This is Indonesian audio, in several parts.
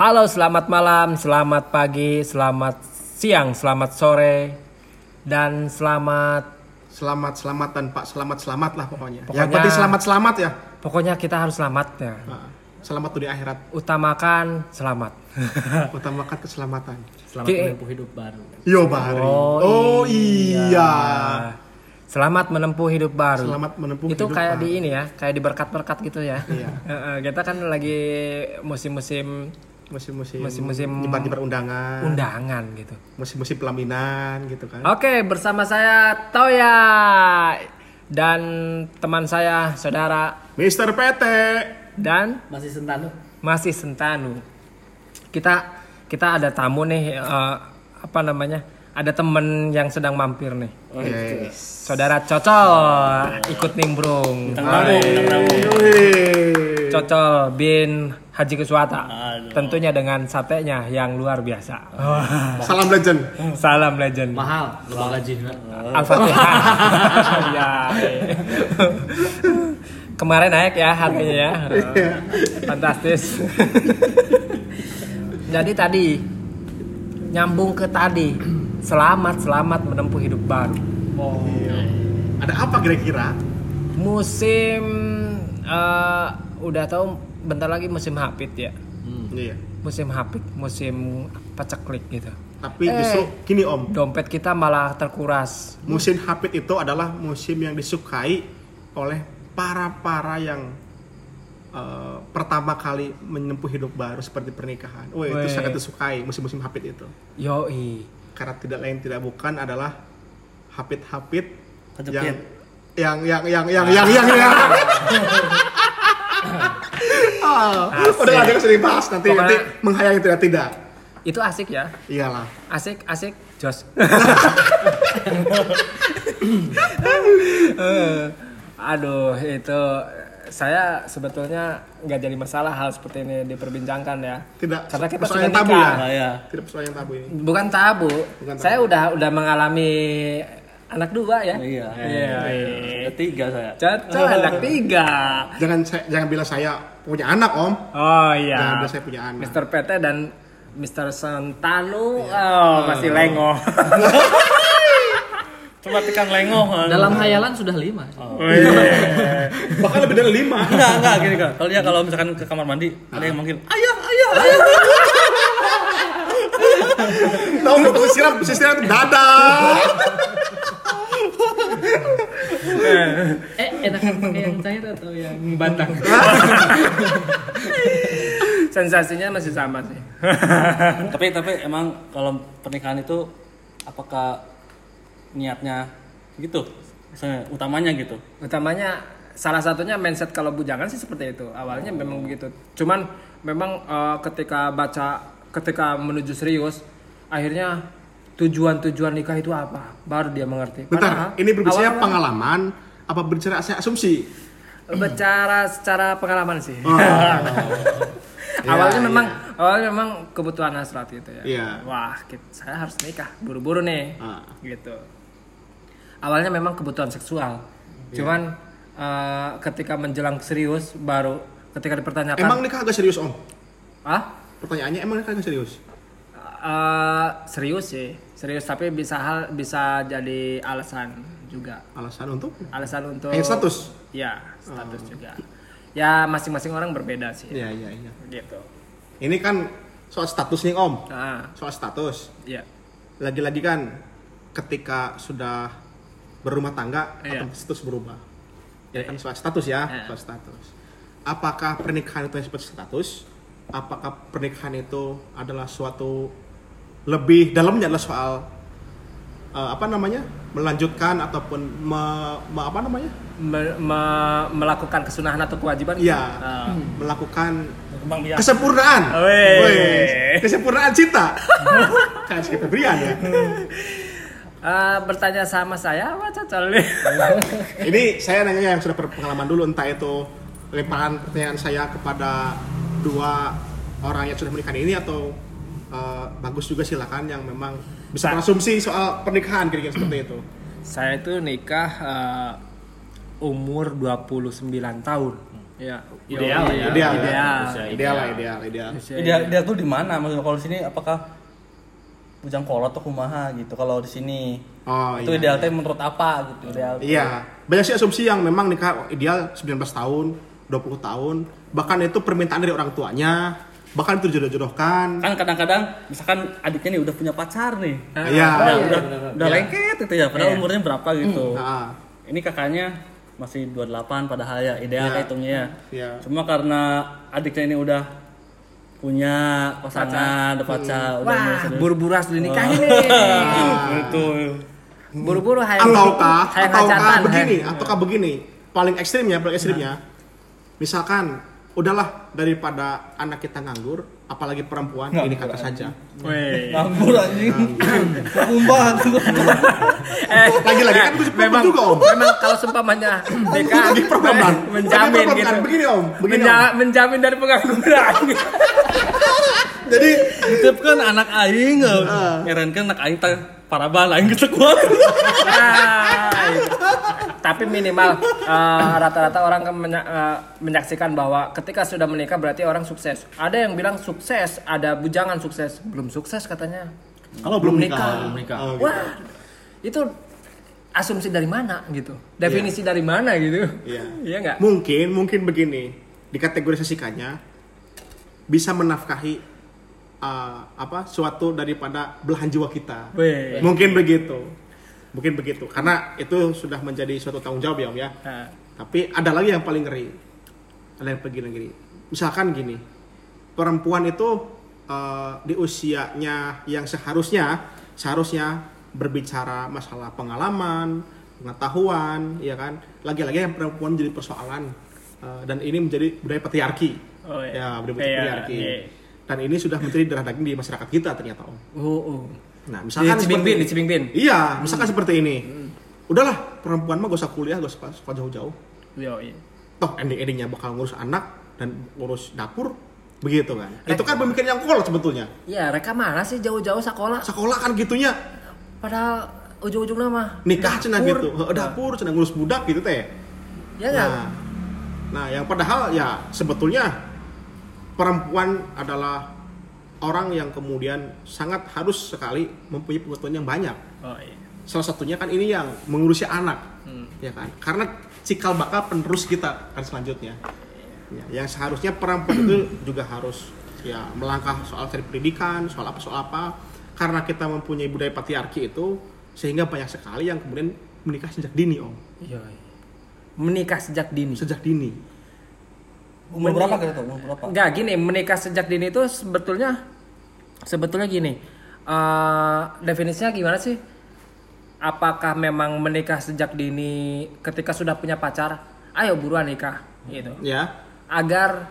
Halo, selamat malam, selamat pagi, selamat siang, selamat sore, dan selamat Selamat selamatan Pak, selamat selamat lah pokoknya. Pokoknya- Yang penting selamat selamat ya. pokoknya kita harus selamat ya. Nah, selamat tuh di akhirat. Utamakan selamat. Utamakan keselamatan. Selamat Ki- menempuh hidup baru. Yo Bahari. Oh, Oh, iya. Selamat menempuh hidup baru. Selamat menempuh Itu hidup kayak baru. di ini ya, kayak di berkat-berkat gitu ya. Iya. Heeh, kita kan lagi musim-musim Musim-musim Musim-musim nyebar-nyebar undangan. undangan gitu. Musim-musim pelaminan gitu kan. Oke, bersama saya Toya dan teman saya saudara Mister PT. dan Masih sentanu? masih Sentanu. Kita kita ada tamu nih eh, apa namanya? Ada temen yang sedang mampir nih. Yes. Saudara Cocol ikut nimbrung. Bintang tamu. Wih. Cocol bin Haji Keswata. Aduh. Tentunya dengan satenya yang luar biasa. Salam legend. Salam legend. Mahal, lupa gaji. Al-Fatihah. ya. Kemarin naik ya harganya ya. Fantastis. Jadi tadi nyambung ke tadi. Selamat selamat menempuh hidup baru. Oh. Ada apa kira-kira? Musim eh, udah tahu bentar lagi musim hapit ya. Iya. Musim hapit, musim paceklik gitu. Tapi Eh. justru gini Om, Dompet kita malah terkuras. musim hapit itu adalah musim yang disukai oleh para-para yang eh, pertama kali menempuh hidup baru seperti pernikahan. Oh, itu sangat disukai musim-musim hapit itu. Yoi. Karena tidak lain tidak bukan adalah hapit-hapit Kejepit. yang yang yang yang yang yang yang Ah, udah ada yang sering bahas nanti Pokoknya- nanti menghayal yang tidak tidak. Itu asik ya. Iyalah. asik asik jos Eh, aduh itu saya sebetulnya nggak jadi masalah hal seperti ini diperbincangkan ya Tidak karena kita persoalan sudah yang tabu nikah ya. Ah, ya. Tidak persoalan yang tabu ini. bukan tabu Bukan tabu. saya udah udah mengalami anak dua ya Iya. Iya. Ada tiga saya. cocok anak tiga Jangan saya, jangan bilang saya punya anak om. oh Jangan iya bilang saya punya anak. Mr. PT dan Mr. Santanu oh masih lengoh Coba tekan lengoh. Dalam hayalan sudah lima. Bahkan lebih dari lima. Enggak, enggak gini kan. Kalau dia kalau misalkan ke kamar mandi, ada yang manggil, "Ayah, ayah, ayah." Tahu nggak tuh siram siram dadah. Eh, enakan pakai yang cair atau yang batang. Sensasinya masih sama sih. Tapi tapi emang kalau pernikahan itu apakah niatnya gitu? Misalnya utamanya gitu. utamanya salah satunya mindset kalau bujangan sih seperti itu. Awalnya memang begitu. Cuman memang eh, ketika baca ketika menuju serius akhirnya tujuan-tujuan nikah itu apa baru dia mengerti Bentar, Padahal ini berbicara awalnya- pengalaman apa berbicara saya asumsi? bicara secara pengalaman sih Oh. awalnya Iya, memang awalnya memang kebutuhan hasrat gitu ya Iya. wah saya harus nikah buru-buru nih Ah. gitu awalnya memang kebutuhan seksual Iya. cuman eh, ketika menjelang serius baru ketika dipertanyakan Emang nikah agak serius om? ah Pertanyaannya emang nikah agak serius? Eh, serius sih serius tapi bisa hal bisa jadi alasan juga Alasan untuk? alasan untuk status? ya status juga ya masing-masing orang berbeda sih Iya iya iya. gitu Ini kan soal status nih om. nah Soal status. ya Lagi-lagi kan ketika sudah berumah tangga Iya. atau status berubah. Ya Iya. kan soal status ya, Iya. soal status. Apakah pernikahan itu seperti status? Apakah pernikahan itu adalah suatu lebih dalamnya adalah soal eh, apa namanya? melanjutkan ataupun me- me- apa namanya? Me- me- melakukan kesunahan atau kewajiban Iya, Ah. melakukan kesempurnaan. Kesempurnaan cinta. kan Skip Febrian ya. Eh, bertanya sama saya apa cocok nih Ini saya nanya yang sudah berpengalaman dulu entah itu lemparan pertanyaan saya kepada dua orang yang sudah menikah ini atau eh, bagus juga silakan yang memang bisa Sa- berasumsi soal pernikahan kira-kira seperti itu. saya itu nikah eh, umur 29 tahun Iya. Ideal ya. Ideal, ya. Ideal. Ideal lah, ideal, ideal. Usia Ideal, ideal tuh di mana? Maksudnya kalau di sini apakah bujang kolot atau kumaha gitu? Kalau di sini Oh, itu iya, ideal iya. menurut apa gitu? Ideal. Iya, banyak sih asumsi yang memang nikah ideal 19 tahun, 20 tahun, bahkan itu permintaan dari orang tuanya, bahkan itu jodoh-jodohkan. Kan kadang-kadang misalkan adiknya nih udah punya pacar nih. Iya. udah udah, udah Iya. lengket itu ya, padahal Iya. umurnya berapa gitu. Nah, Ini kakaknya masih 28 padahal ya ideal Iya. hitungnya ya. Iya. Cuma karena adiknya ini udah punya pasangan, udah pacar, udah Wah, buru-buru harus dinikahin nih. Itu. Buru-buru hayang ataukah hayang ataukah begini, hayang- ataukah begini, paling ekstrimnya, paling ekstrimnya, misalkan udahlah daripada anak kita nganggur, apalagi perempuan, ini kata saja. Weh. Nganggur anjing. Kumbah. Eh, Lagi-lagi kan itu memang juga, Om. Memang kalau seumpamanya Lagi problem kan? menjamin Lagi gitu. kan? Begini om, begini Menja- om. menjamin dari pengangguran. Jadi Itu kan anak aing. Heran kan anak aing teh paraban aing gitu kuat. Nah. Tapi minimal eh, rata-rata orang kan menya- eh, menyaksikan bahwa ketika sudah menikah berarti orang sukses. Ada yang bilang sukses, ada bujangan sukses, belum sukses katanya. kalau belum nikah, Belum nikah. Oh, gitu. Wah, itu asumsi dari mana gitu? Definisi dari mana gitu? Iya. Iya nggak? Mungkin, mungkin begini, dikategorisasikannya bisa menafkahi uh, apa suatu daripada belahan jiwa kita. Weh. Mungkin begitu, mungkin begitu, karena itu sudah menjadi suatu tanggung jawab ya om ya. Nah, Tapi ada lagi yang paling ngeri, ada yang paling ngeri. Misalkan gini, perempuan itu uh, di usianya yang seharusnya seharusnya berbicara masalah pengalaman, pengetahuan, ya kan. Lagi-lagi yang perempuan jadi persoalan uh, dan ini menjadi budaya patriarki. Oh, iya. Ya, budaya Iya, patriarki. iya. Dan ini sudah menjadi darah daging di masyarakat kita ternyata om. oh, oh. Nah, Di misalkan Bin, seperti- di Cibing Bin. Iya, misalkan seperti ini. Udahlah, perempuan mah gak usah kuliah, gak usah sekolah jauh-jauh. Yo, iya. toh ending-endingnya bakal ngurus anak dan ngurus dapur begitu kan itu kan pemikiran yang kolot sebetulnya Iya, mereka mana sih jauh-jauh sekolah? sekolah kan gitunya Padahal ujung-ujungnya mah nikah dapur. gitu Heeh, dapur cenah ngurus budak gitu teh Ya nggak? nah, nah yang padahal ya sebetulnya perempuan adalah orang yang kemudian sangat harus sekali mempunyai pengetahuan yang banyak Oh iya. salah satunya kan ini yang mengurusi anak Hmm. ya kan karena cikal bakal penerus kita kan selanjutnya ya, yang seharusnya perempuan itu juga harus ya melangkah soal cari pendidikan soal apa soal apa karena kita mempunyai budaya patriarki itu sehingga banyak sekali yang kemudian menikah sejak dini om Iya. iya. Menikah sejak dini. sejak dini Umur berapa kira tuh? Umur berapa? Enggak gini, menikah sejak dini itu sebetulnya sebetulnya gini. eh definisinya gimana sih? Apakah memang menikah sejak dini ketika sudah punya pacar, ayo buruan nikah gitu. ya Agar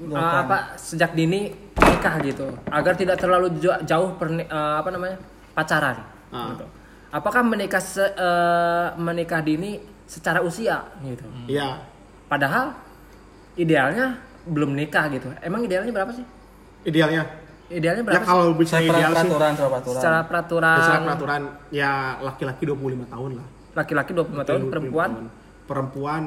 eh, apa sejak dini nikah gitu. Agar tidak terlalu jauh perni- eh, apa namanya? pacaran Ah. gitu. Apakah menikah se- eh, menikah dini secara usia gitu. ya Padahal idealnya belum nikah gitu. Emang idealnya berapa sih? idealnya Idealnya ya berapa sih? kalau bisa Secara ideal sih peraturan, secara peraturan. Secara peraturan secara peraturan ya laki-laki 25 tahun lah laki-laki 25 tahun, 25 perempuan tahun. perempuan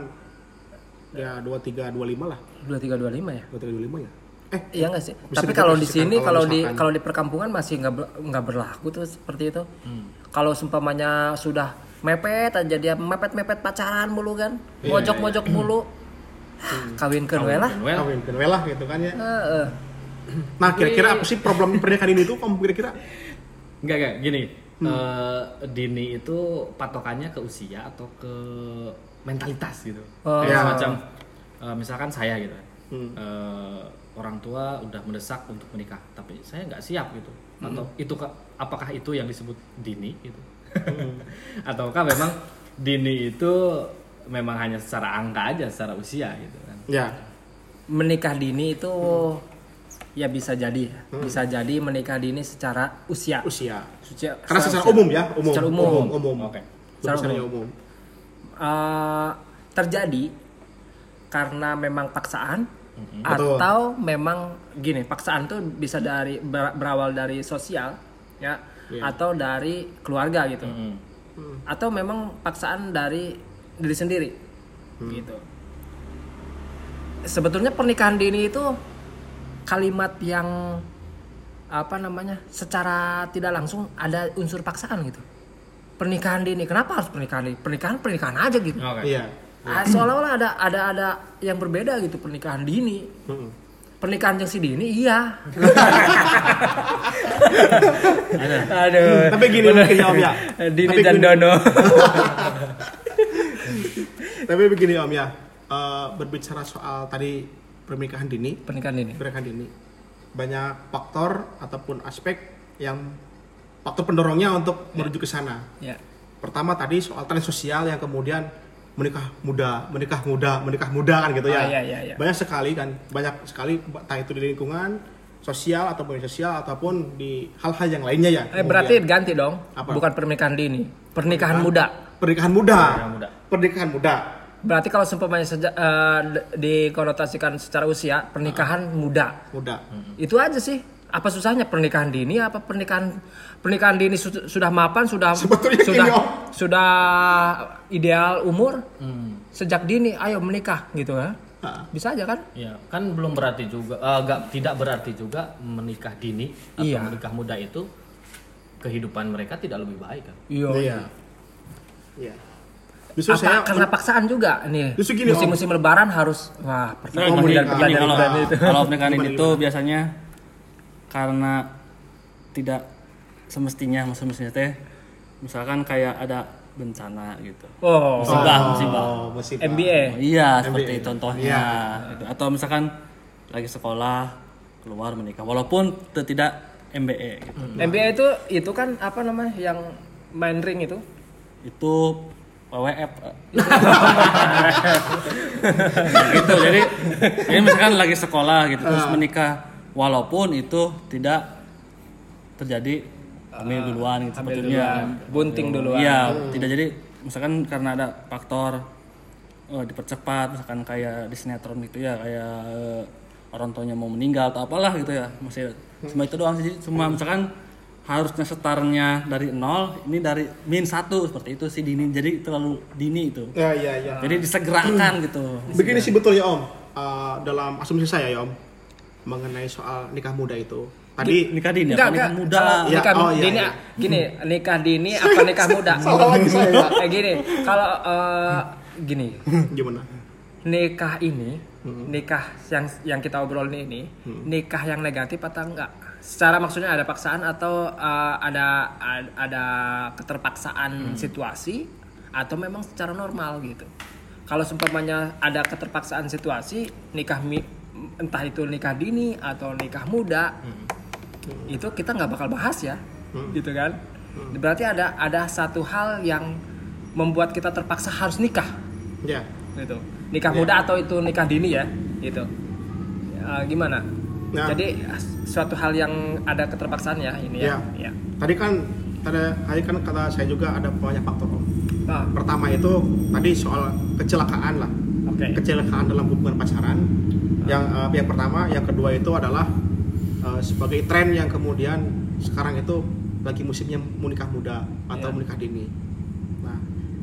ya 23 25 lah 23 25 ya? 23 25 ya eh Iya nggak sih? Tapi kalau di sini kalau kalau di kalau di perkampungan masih nggak nggak berlaku tuh seperti itu. Hmm. Kalau seumpamanya sudah mepet aja dia mepet-mepet pacaran mulu kan, Iya, mojok-mojok mulu. Kawinkeun we lah. Well, kawin kan lah gitu kan ya Heeh. Nah, kira-kira apa sih problem pernikahan ini tuh kamu kira-kira? enggak enggak gini. Hmm. eh, dini itu patokannya ke usia atau ke mentalitas gitu. Oh. Kayak Ya. semacam eh, misalkan saya gitu. Hmm. Eh, orang tua udah mendesak untuk menikah, tapi saya nggak siap gitu. Hmm. Atau itu ke- apakah itu yang disebut dini gitu? Hmm. Ataukah memang dini itu memang hanya secara angka aja, secara usia gitu kan? Ya, Menikah dini itu Hmm. ya bisa jadi, bisa jadi menikah dini secara usia. usia. Usia- Karena secara usia. umum ya, umum. Secara umum. umum. Oke. Secara Secara umum. umum. Eh, terjadi karena memang paksaan Betul. atau memang gini paksaan tuh bisa dari ber- berawal dari sosial ya Iya. atau dari keluarga gitu Mm-mm. atau memang paksaan dari diri sendiri Hmm. gitu sebetulnya pernikahan dini itu kalimat yang apa namanya secara tidak langsung ada unsur paksaan gitu pernikahan dini kenapa harus pernikahan dini pernikahan pernikahan aja gitu Oke. Iya. Ah, seolah-olah ada ada ada yang berbeda gitu pernikahan dini Mm-mm. pernikahan yang si dini iya Ada. aduh Tapi gini mungkin ya Om ya. dini Tapi dan gini- dono Tapi begini Om ya. Eh, berbicara soal tadi pernikahan dini, pernikahan dini pernikahan dini banyak faktor ataupun aspek yang faktor pendorongnya untuk menuju ke sana. ya Pertama tadi soal tren sosial yang kemudian menikah muda, menikah muda, menikah muda kan gitu ya. Ah, iya, iya, iya. Banyak sekali kan, banyak sekali entah itu di lingkungan sosial ataupun sosial ataupun di hal-hal yang lainnya ya. eh berarti ganti dong Apa? bukan pernikahan dini pernikahan muda pernikahan muda. Pernikahan muda. Pernikahan muda. berarti kalau seumpamanya seja- d- dikonotasikan secara usia pernikahan muda Muda. itu aja sih apa susahnya pernikahan dini apa pernikahan pernikahan dini su- sudah mapan sudah Sebetulnya sudah gini, Om. sudah ideal umur Hmm. sejak dini ayo menikah gitu ya bisa aja kan Ya, kan belum berarti juga, nggak- tidak berarti juga menikah dini atau Iya. menikah muda itu kehidupan mereka tidak lebih baik kan? Iya. Iya. Justru apa saya karena paksaan juga nih Justru gini, Om. musim-musim lebaran harus Nah, wah Oh, pertama gini, dan pertanyaan kalau, itu kalau pernikahan tuh biasanya karena tidak semestinya semestinya teh misalkan kayak ada bencana gitu oh musibah musibah Oh, musibah. MBA iya seperti MBA. contohnya Iya. gitu. atau misalkan lagi sekolah keluar menikah walaupun tidak MBE gitu. MBA itu itu kan apa namanya yang main ring itu itu WWF eh. gitu jadi jadi misalkan lagi sekolah gitu terus menikah walaupun itu tidak terjadi hamil duluan gitu Hamil sebetulnya duluan, bunting duluan. iya tidak jadi misalkan karena ada faktor eh, dipercepat misalkan kayak di sinetron gitu ya kayak eh, orang tuanya mau meninggal atau apalah gitu ya masih cuma itu doang sih cuma misalkan harusnya setarnya dari nol ini dari min satu seperti itu sih dini jadi terlalu dini itu Ya, iya, iya. jadi disegerakan gitu Begini sih betulnya Om, Eh, dalam asumsi saya ya Om, mengenai soal nikah muda itu. Tadi nikah dini Enggak, apa nikah muda lah Ya, nikah oh, iya, dini, iya. gini, nikah dini apa nikah muda? Eh gini, kalau eh, gini, gimana? nikah ini, nikah yang yang kita obrolin ini, nikah yang negatif atau enggak? Secara maksudnya ada paksaan atau eh, ada ad- ada keterpaksaan situasi atau memang secara normal gitu. Kalau seumpamanya ada keterpaksaan situasi, nikah mi- entah itu nikah dini atau nikah muda, itu kita nggak bakal bahas ya, gitu kan? Berarti ada ada satu hal yang membuat kita terpaksa harus nikah. Ya, gitu. Nikah Iya. muda atau itu nikah dini ya gitu. Eh, gimana Nah. jadi suatu hal yang ada keterpaksaan ya ini ya, Iya. ya. tadi kan tadi, tadi kan kata saya juga ada banyak faktor Om. Nah, Pertama itu tadi soal kecelakaan lah, oke kecelakaan dalam hubungan pacaran. Yang eh, yang pertama, yang kedua itu adalah eh, sebagai tren yang kemudian sekarang itu lagi musimnya menikah muda atau Iya. menikah dini. Nah,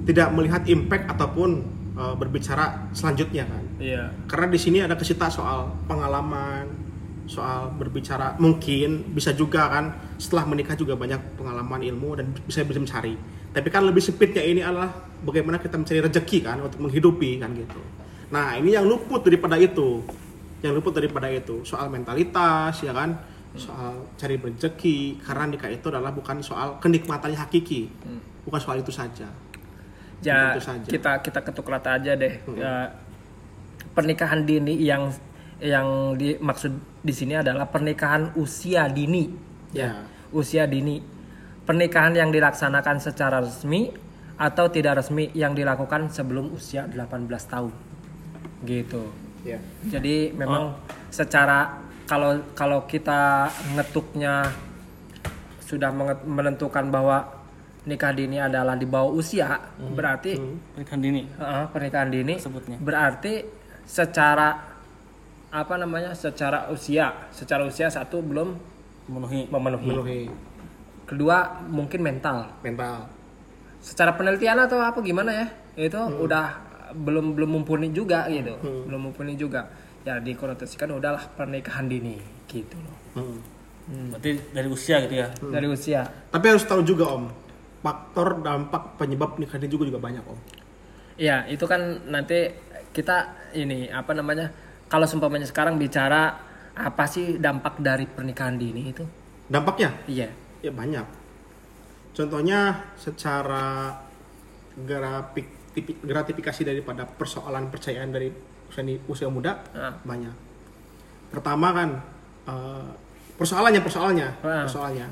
tidak melihat impact ataupun eh, berbicara selanjutnya kan. iya Karena di sini ada kesita soal pengalaman, soal berbicara mungkin bisa juga kan setelah menikah juga banyak pengalaman ilmu dan bisa bisa mencari. Tapi kan lebih sempitnya ini adalah bagaimana kita mencari rezeki kan untuk menghidupi kan gitu. Nah ini yang luput daripada itu, yang luput daripada itu soal mentalitas ya kan, soal cari rezeki karena nikah itu adalah bukan soal kenikmatannya hakiki, bukan soal itu saja. ya Tentu saja. kita kita ketuk rata aja deh Ya, pernikahan dini yang yang dimaksud di sini adalah pernikahan usia dini. Ya. usia dini. Pernikahan yang dilaksanakan secara resmi atau tidak resmi yang dilakukan sebelum usia 18 tahun. Gitu. Ya. jadi memang secara kalau kalau kita ngetuknya sudah menentukan bahwa nikah dini adalah di bawah usia berarti pernikahan dini. Heeh, pernikahan dini Sebutnya. berarti secara apa namanya secara usia. Secara usia satu belum memenuhi. Memenuhi. Memenuhi. Kedua mungkin mental. Mental. secara penelitian atau apa gimana ya? Itu udah belum belum mumpuni juga gitu. Belum mumpuni juga. Ya dikonotasikan udahlah pernikahan dini gitu loh. Hmm. Berarti dari usia gitu ya. dari usia. Tapi harus tahu juga om, faktor dampak penyebab nikah dini juga juga banyak om. ya itu kan nanti kita ini apa namanya kalau seumpamanya sekarang bicara apa sih dampak dari pernikahan dini itu Dampaknya iya ya banyak. Contohnya secara grafik tipi- gratifikasi daripada persoalan percayaan dari usia, usia muda Ah. banyak. Pertama kan eh, persoalannya persoalannya Ah. persoalannya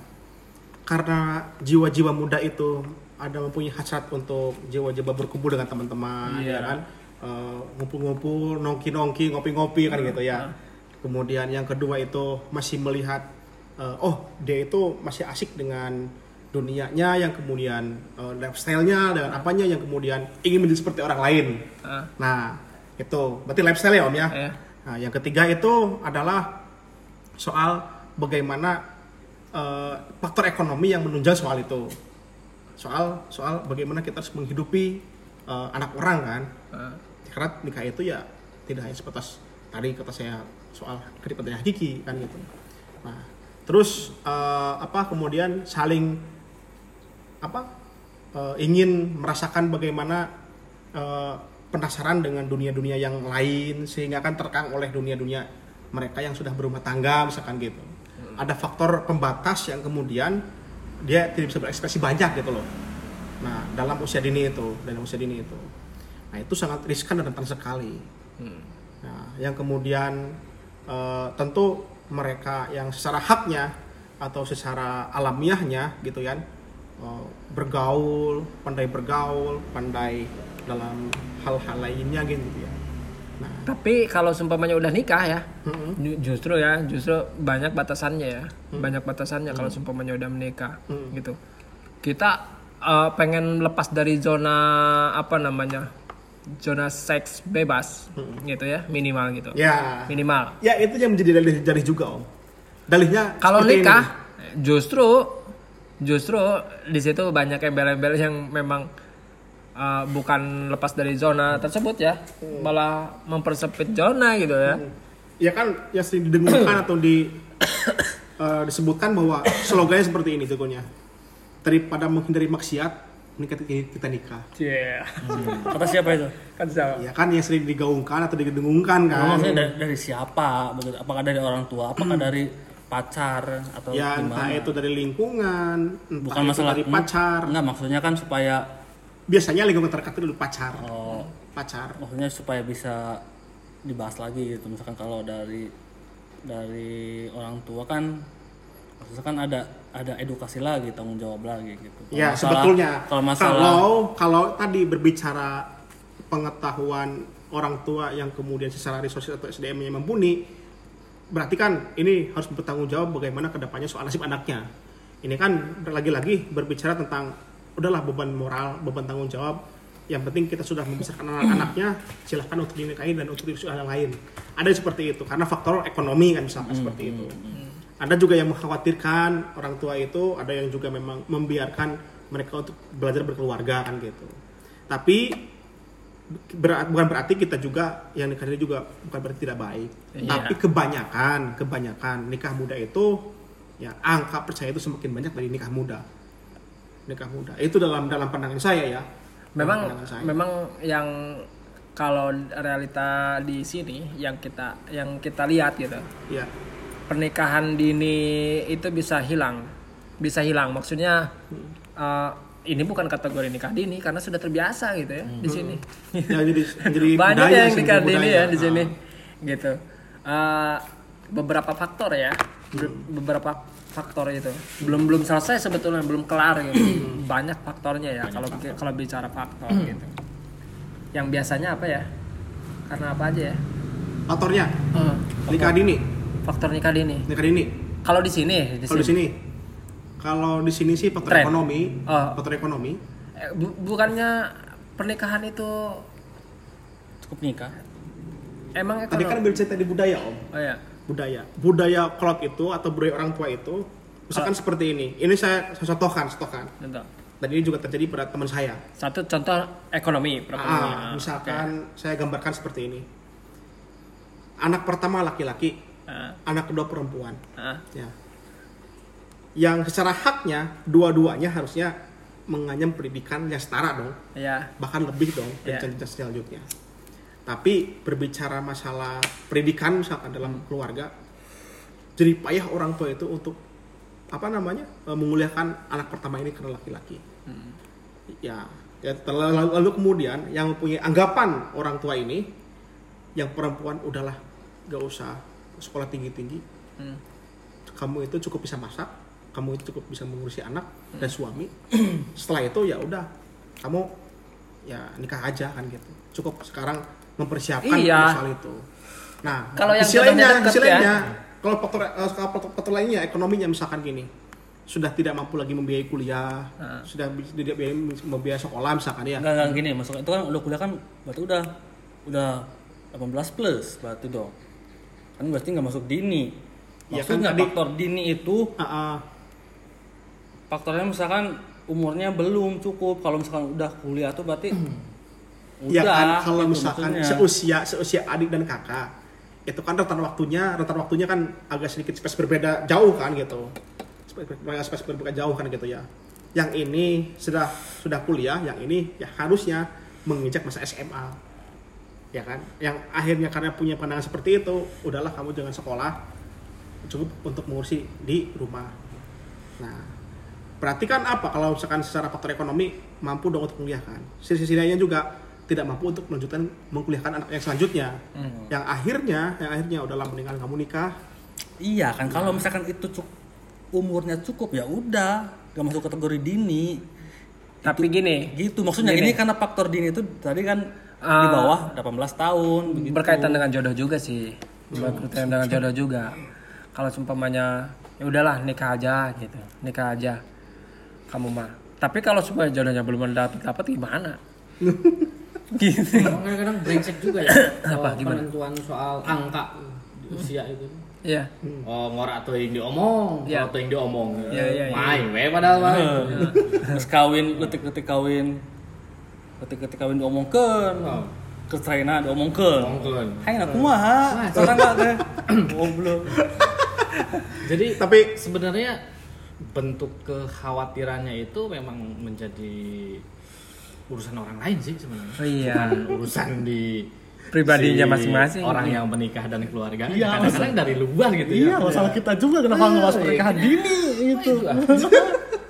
karena jiwa-jiwa muda itu ada mempunyai hasrat untuk jiwa-jiwa berkumpul dengan teman-teman Iya. ya kan Eh, ngumpul-ngumpul nongki-nongki ngopi-ngopi kan gitu ya kemudian yang kedua itu masih melihat eh, oh dia itu masih asik dengan dunianya yang kemudian eh, lifestyle-nya dan apanya yang kemudian ingin menjadi seperti orang lain Ah, Nah, itu berarti lifestyle ya Om ya. Iya. Nah, yang ketiga itu adalah soal bagaimana eh, faktor ekonomi yang menunjang soal itu. Soal soal bagaimana kita harus menghidupi eh, anak orang kan. Karena nikah itu ya tidak hanya sebatas tadi kata saya soal kedekatan hakiki kan gitu. Nah, terus eh, apa kemudian saling apa eh, ingin merasakan bagaimana eh, penasaran dengan dunia-dunia yang lain sehingga kan terkang oleh dunia-dunia mereka yang sudah berumah tangga misalkan gitu. Ada faktor pembatas yang kemudian dia tidak bisa berekspresi banyak gitu loh. Nah, dalam usia dini itu, dalam usia dini itu. Nah, itu sangat riskan dan rentan sekali. Nah, yang kemudian eh, tentu mereka yang secara haknya atau secara alamiahnya gitu kan eh, bergaul, pandai bergaul, pandai dalam hal-hal lainnya gitu ya. Nah, tapi kalau seumpamanya udah nikah ya mm-mm. ju- justru ya justru banyak batasannya ya banyak batasannya kalau seumpamanya udah menikah Hmm. gitu kita eh, pengen lepas dari zona apa namanya zona seks bebas gitu ya minimal gitu. Ya, minimal. Ya itu yang menjadi dalih dalih juga om. Dalihnya kalau seperti ini. nikah justru justru di situ banyak embel-embel yang memang uh, bukan lepas dari zona tersebut ya malah mempersempit zona gitu ya. Ya kan yang sering didengungkan atau di eh, disebutkan bahwa slogannya seperti ini tentunya daripada menghindari maksiat menikah kita nikah Iya. Kata siapa itu? kan siapa? ya kan yang sering digaungkan atau didengungkan Nah, kan maksudnya dari, dari siapa? Begitu. Apakah dari orang tua? Apakah dari pacar atau ya entah gimana? itu dari lingkungan entah Bukan itu masalah dari pacar Enggak, maksudnya kan supaya biasanya lingkungan terdekat itu dari pacar oh, pacar maksudnya supaya bisa dibahas lagi gitu. Misalkan kalau dari dari orang tua kan maksudnya kan ada ada edukasi lagi, tanggung jawab lagi gitu. Kalau ya masalah- sebetulnya. kalau masalah kalau kalau tadi berbicara pengetahuan orang tua yang kemudian secara resources atau SDM-nya mumpuni berarti kan ini harus bertanggung jawab bagaimana ke depannya soal nasib anaknya. Ini kan lagi-lagi berbicara tentang udahlah beban moral beban tanggung jawab. Yang penting kita sudah membesarkan anak-anaknya silahkan untuk dinikahi dan untuk yang lain. Ada seperti itu karena faktor ekonomi kan misalkan seperti itu ada juga yang mengkhawatirkan orang tua itu ada yang juga memang membiarkan mereka untuk belajar berkeluarga kan gitu tapi berat, bukan berarti kita juga yang nikah ini juga bukan berarti tidak baik Iya. tapi kebanyakan kebanyakan nikah muda itu ya angka percaya itu semakin banyak dari nikah muda nikah muda itu dalam dalam pandangan saya ya Memang pandangan saya. memang yang kalau realita di sini yang kita yang kita lihat gitu. ya Pernikahan dini itu bisa hilang. Bisa hilang maksudnya eh, ini bukan kategori nikah dini karena sudah terbiasa gitu ya di sini. ya jadi jadi Banyak budaya yang nikah dini ya di Ah. sini. Gitu. Eh, beberapa faktor ya. Be- Beberapa faktor itu. Belum belum selesai sebetulnya, belum kelar gitu. Banyak faktornya ya kalau kalau bicara faktor gitu. Yang biasanya apa ya? Karena apa aja ya? faktornya Eh, nikah dini faktor nikah dini. nikah dini Kalau di sini, di kalau di sini. kalau di sini sih faktor Tren. ekonomi Oh. faktor ekonomi Eh, bu- bukannya pernikahan itu cukup nikah. emang tadi kan ekonomi? bercerita di budaya om Oh ya. budaya budaya klot itu atau budaya orang tua itu misalkan seperti ini ini saya saya contohkan contohkan Contoh. dan ini juga terjadi pada teman saya Satu contoh ekonomi, ah, Ah, misalkan saya gambarkan seperti ini anak pertama laki-laki, Ah, anak kedua perempuan. ah. Ya. Yang secara haknya dua-duanya harusnya menganyam pendidikan yang setara dong, ya bahkan lebih dong Ya. jenjang selanjutnya. Tapi berbicara masalah pendidikan misalkan dalam keluarga, jadi payah orang tua itu untuk apa namanya eh, memuliakan anak pertama ini karena laki-laki. Ya, ya terlalu- lalu, lalu kemudian yang punya anggapan orang tua ini, yang perempuan udahlah gak usah sekolah tinggi-tinggi, Hmm. kamu itu cukup bisa masak, kamu itu cukup bisa mengurusi anak dan suami. Setelah itu ya udah, kamu ya nikah aja kan gitu. Cukup sekarang mempersiapkan Iya. soal itu. Nah, Kalau yang sisi lainnya, sisi ya. lainnya, kalau faktor, eh, kalau faktor, faktor lainnya ekonominya misalkan gini, sudah tidak mampu lagi membiayai kuliah, Ah. sudah tidak biayai membiayai sekolah misalkan ya. Enggak, enggak gini, masuk itu kan udah kuliah kan berarti udah udah 18 plus berarti dong. Kan berarti nggak masuk dini. Ya kan Maksudnya tadi- faktor dini itu Ah, ah. faktornya misalkan umurnya belum cukup. Kalau misalkan udah kuliah tuh berarti ya udah. kan kalau gitu misalkan maksudnya. seusia seusia adik dan kakak itu kan rentan waktunya rentan waktunya kan agak sedikit spes berbeda jauh kan gitu spes berbeda jauh kan gitu ya yang ini sudah sudah kuliah yang ini ya harusnya menginjak masa SMA ya kan? Yang akhirnya karena punya pandangan seperti itu udahlah kamu jangan sekolah. Cukup untuk mengurusi di rumah. Nah berarti kan apa kalau misalkan secara faktor ekonomi mampu dong untuk menguliahkan sisi-sisi lainnya juga tidak mampu untuk melanjutkan mengkuliahkan anak yang selanjutnya. Yang akhirnya yang akhirnya udahlah mendingan kamu nikah. Iya kan? Kalau misalkan itu cuk- umurnya cukup ya udah. Gak masuk kategori dini. tapi gini. Gitu. Maksudnya Gini. ini karena faktor dini itu tadi kan di Ah. bawah 18 tahun begitu. berkaitan dengan jodoh juga sih berkaitan dengan jodoh juga kalau seumpamanya ya udahlah nikah aja gitu nikah aja kamu mah tapi kalau supaya jodohnya belum dapat dapat gimana gitu kadang-kadang brengsek juga ya. Apa, gimana? penentuan soal angka di usia itu. Iya Oh, ngorak tuh yang diomong, Iya. kalau tuh yang diomong. Iya, iya, iya. Main, we padahal mah. Terus kawin, letik-letik kawin, letik-letik kawin diomongkan, Oh. ke China diomongkan. Hai aku mah, sekarang nggak teh. Goblok. Jadi tapi sebenarnya bentuk kekhawatirannya itu memang menjadi urusan orang lain sih sebenarnya. Oh, iya. Bukan urusan di Pribadinya masing-masing. Orang yang menikah dan keluarga. Iya, Kadang-kadang dari luar gitu Iya, ya. masalah kita juga kenapa nggak bahas pernikahan dini gitu.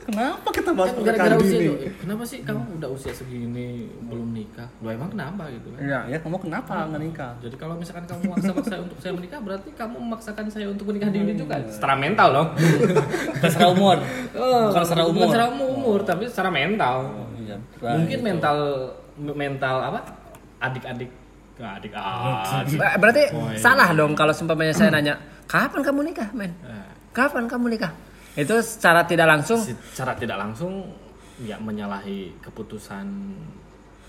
Kenapa kita bahas Kan pernikahan gara-gara usia dini? itu, kenapa sih kamu udah usia segini belum nikah? Lo emang kenapa gitu kan? Iya. Ya kamu kenapa nggak nikah? Jadi kalau misalkan kamu memaksa saya untuk saya menikah, berarti kamu memaksakan saya untuk menikah dini juga. Secara mental loh. Bukan secara umur. Bukan secara umur. Bukan secara umur, tapi secara mental. Iya, Mungkin gitu. mental mental apa? Adik-adik Nggak, adik adik. Ber- berarti Oh, iya. salah dong kalau seumpamanya saya nanya kapan kamu nikah men Nah, kapan kamu nikah itu secara tidak langsung secara tidak langsung ya menyalahi keputusan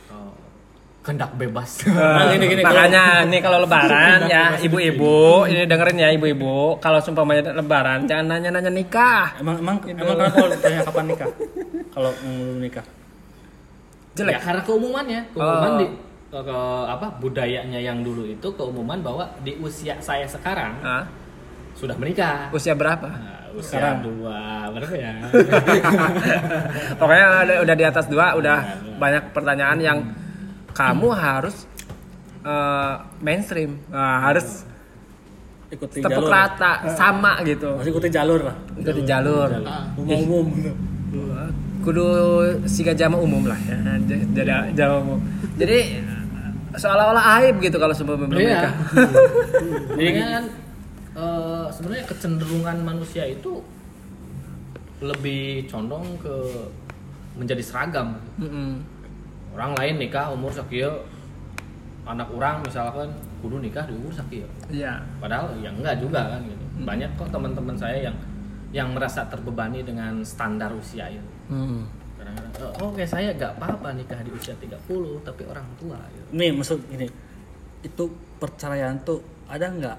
eh, kehendak bebas. Nah, gini, gini, makanya nih kalau lebaran ya ibu-ibu ini dengerin ya ibu-ibu kalau seumpamanya lebaran jangan nanya-nanya nikah Emang emang Gitu. emang kenapa kalau ditanya kapan nikah? Kalau mau nikah. Ya jelek karena keumumannya, keumuman Oh. di ke, ke- apa budayanya yang dulu itu keumuman bahwa di usia saya sekarang Hah? sudah menikah. usia berapa Nah, usia Sekarang. dua berapa ya? pokoknya udah, udah di atas dua udah banyak pertanyaan yang kamu harus eh, mainstream Nah, harus Ikuti tepuk jalur. rata sama gitu Masih ikuti jalur lah. itu di jalur Umum umum. kudu siga jama umum lah ya jadi jama umum jadi seolah-olah aib gitu kalau sebelum belum Iya. nikah Jadi kan sebenarnya kecenderungan manusia itu lebih condong ke menjadi seragam. Mm-mm. Orang lain nikah umur sekian, anak orang misalkan kudu nikah di umur sekian. iya Padahal ya enggak juga kan gitu. Banyak kok teman-teman saya yang yang merasa terbebani dengan standar usia itu. Mm. Kadang-kadang, "Oh, Oke saya gak apa-apa nikah di usia 30 tapi orang tua gitu. Nih maksud gini. Itu perceraian tuh ada nggak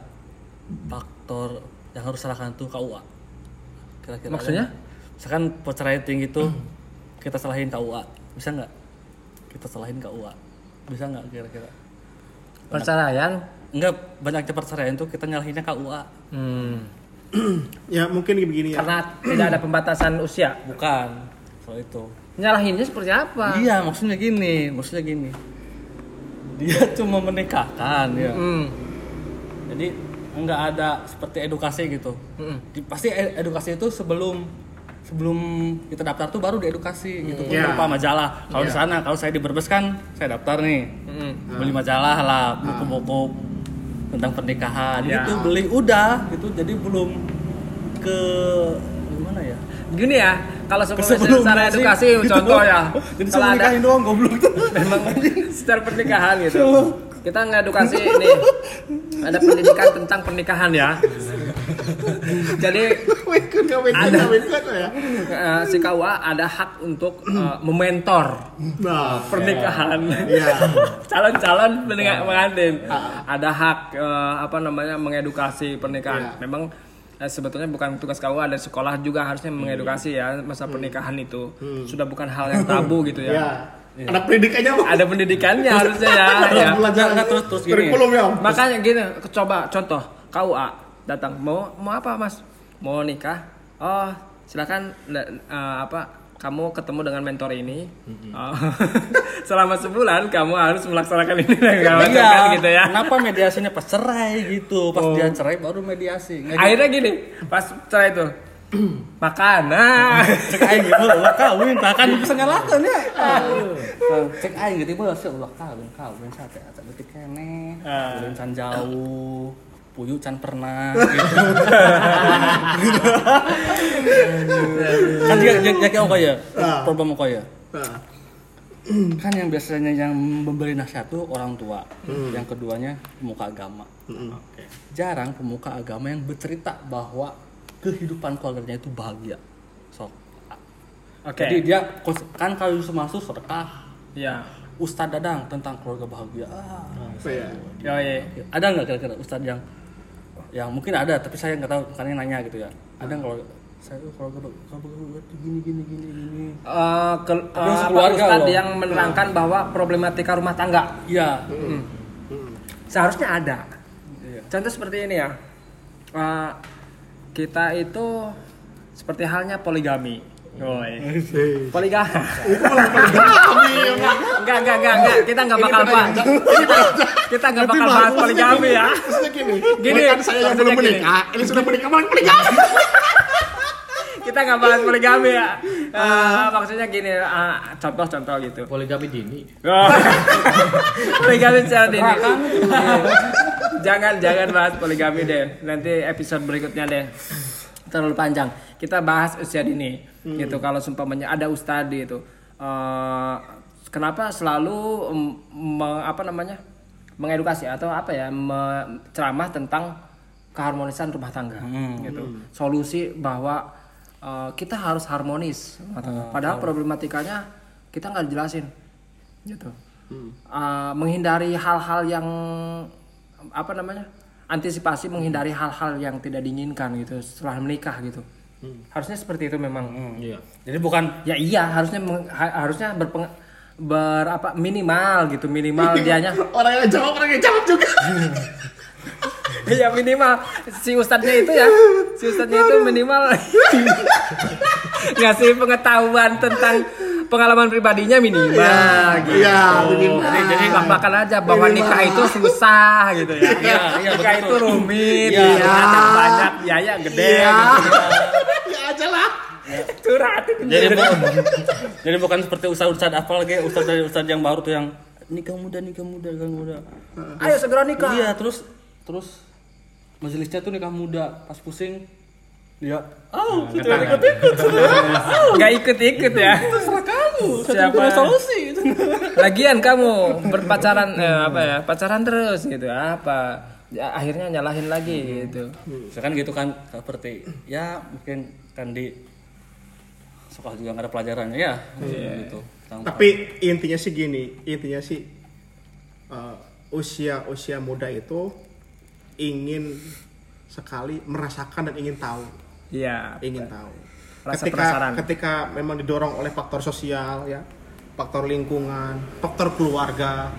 faktor yang harus salahkan tuh KUA? Kira-kira ada Maksudnya? nggak? Misalkan perceraian tinggi tuh kita salahin KUA, bisa nggak? Kita salahin KUA, bisa nggak kira-kira? perceraian enggak banyak perceraian tuh kita nyalahinnya KUA. Hmm. Ya mungkin begini ya. Karena tidak ada pembatasan usia. Bukan. Soal itu. Nyalahinnya seperti apa? Iya, maksudnya gini, maksudnya gini. Dia cuma menikahkan ya. Hmm. Jadi nggak ada seperti edukasi gitu. Mm. Di- pasti edukasi itu sebelum sebelum kita daftar tuh baru diedukasi gitu Iya. berupa majalah. Kalau di sana kalau saya di Brebes kan saya daftar nih. Hmm. Beli majalah lah, buku-buku tentang pernikahan Ya. gitu beli udah gitu. Jadi belum ke gimana ya? Gini ya, kalau sebelum secara edukasi gitu. contoh ya. Jadi kalau ada nikahin doang goblok tuh. memang secara pernikahan gitu. Kita ngedukasi nih. Ada pendidikan tentang pernikahan ya. Jadi ya, Ada. ya, ya. eh, si KUA ada hak untuk eh, mementor Nah, pernikahan. Iya. Calon-calon pendengar pengantin ada hak eh, apa namanya mengedukasi Iya. pernikahan. Memang eh, sebetulnya bukan tugas KUA dan sekolah juga harusnya mengedukasi ya masa pernikahan itu. Sudah bukan hal yang tabu gitu Iya. ya. Ada pendidikannya Bang. Ada pendidikannya harusnya ya. ya. Nggak, terus- terus gini. kurikulum ya. Makanya gini, coba contoh KUA datang mau mau apa mas? Mau nikah? Oh silakan eh, apa? Kamu ketemu dengan mentor ini. Oh, selama sebulan kamu harus melaksanakan ini dan kan gitu ya. Kenapa mediasinya pas cerai gitu? Pas dia cerai baru mediasi. Nggak gitu. Akhirnya gini, pas cerai itu makan. Nah, cek aing gitu ulah kawin tah kan bisa ngalakeun ya. Cek aing gitu seuh ulah kawin kawin sate asa detik kene ulin can jauh puyu can pernah gitu. Kan dia dia kayak ya Ah. problem kok ya Nah, kan yang biasanya yang memberi nasihat tuh orang tua yang keduanya pemuka agama. Jarang pemuka agama yang bercerita bahwa kehidupan keluarganya itu bahagia sok Oke. jadi dia kan kalau masuk sedekah ya. Ustadz Dadang tentang keluarga bahagia ah, apa ya? Yoi. ada nggak kira-kira Ustadz yang yang mungkin ada tapi saya nggak tahu karena yang nanya gitu ya ada nggak kalau saya tuh keluarga keluarga bahagia tuh gini gini gini gini Eh, ke- Tapi eh, sekeluarga Ustadz loh. yang menerangkan bahwa problematika rumah tangga iya seharusnya ada. Iya. Contoh seperti ini ya. Eh, kita itu seperti halnya poligami. Woi. Hei. Poligami. Kami enggak, enggak, enggak, enggak. Kita enggak bakal bahas. Kita, enggak bakal bahas poligami ya. Maksudnya gini, Gini, kan saya yang belum menikah, ini sudah menikah, malah menikah. Kita enggak bahas poligami ya. Eh, maksudnya gini, eh, contoh-contoh gitu. Poligami dini. Oh. poligami secara dini. jangan jangan bahas poligami deh. Nanti episode berikutnya deh. Terlalu panjang. Kita bahas usia dini. Gitu kalau seumpamanya ada ustadi itu. eh, kenapa selalu em, me- apa namanya? mengedukasi atau apa ya? ceramah tentang keharmonisan rumah tangga gitu. Solusi bahwa eh, kita harus harmonis. Tangga. Padahal problematikanya kita nggak dijelasin gitu. Uh, menghindari hal-hal yang apa namanya antisipasi menghindari hal-hal yang tidak diinginkan gitu setelah menikah gitu. Harusnya seperti itu memang. Iya. jadi bukan ya iya harusnya meng- ha- harusnya berpeng ber apa minimal gitu minimal dianya. Orang yang jawab, orang yang jawab juga. ya minimal si ustadznya itu ya si ustadznya itu minimal ngasih pengetahuan tentang pengalaman pribadinya minimal gitu. Iya, minimal. Jadi, jadi makan aja bahwa nikah itu susah gitu ya. Iya, iya, nikah betul. itu rumit, Iya. ya. ada banyak biaya gede Iya. gitu. Ya aja lah. Curhat itu. jadi bu- jadi bukan seperti ustadz ustadz apa lagi ustadz dari ustadz yang baru tuh yang nikah muda nikah muda nikah muda Ayo segera nikah. iya terus terus majelisnya tuh nikah muda pas pusing dia oh tidak ikut ikut Gak ikut-ikut ya. terserah kamu Siapa? solusi Lagian kamu berpacaran eh, apa ya? Pacaran terus gitu. Apa? Ya, akhirnya nyalahin lagi gitu. misalkan gitu kan seperti ya mungkin kan di sekolah juga nggak ada pelajarannya ya gitu Tentang- Tapi intinya sih gini, intinya sih uh, usia usia muda itu ingin sekali merasakan dan ingin tahu, Iya. ingin tahu. Rasa ketika penasaran. ketika memang didorong oleh faktor sosial ya, faktor lingkungan, faktor keluarga.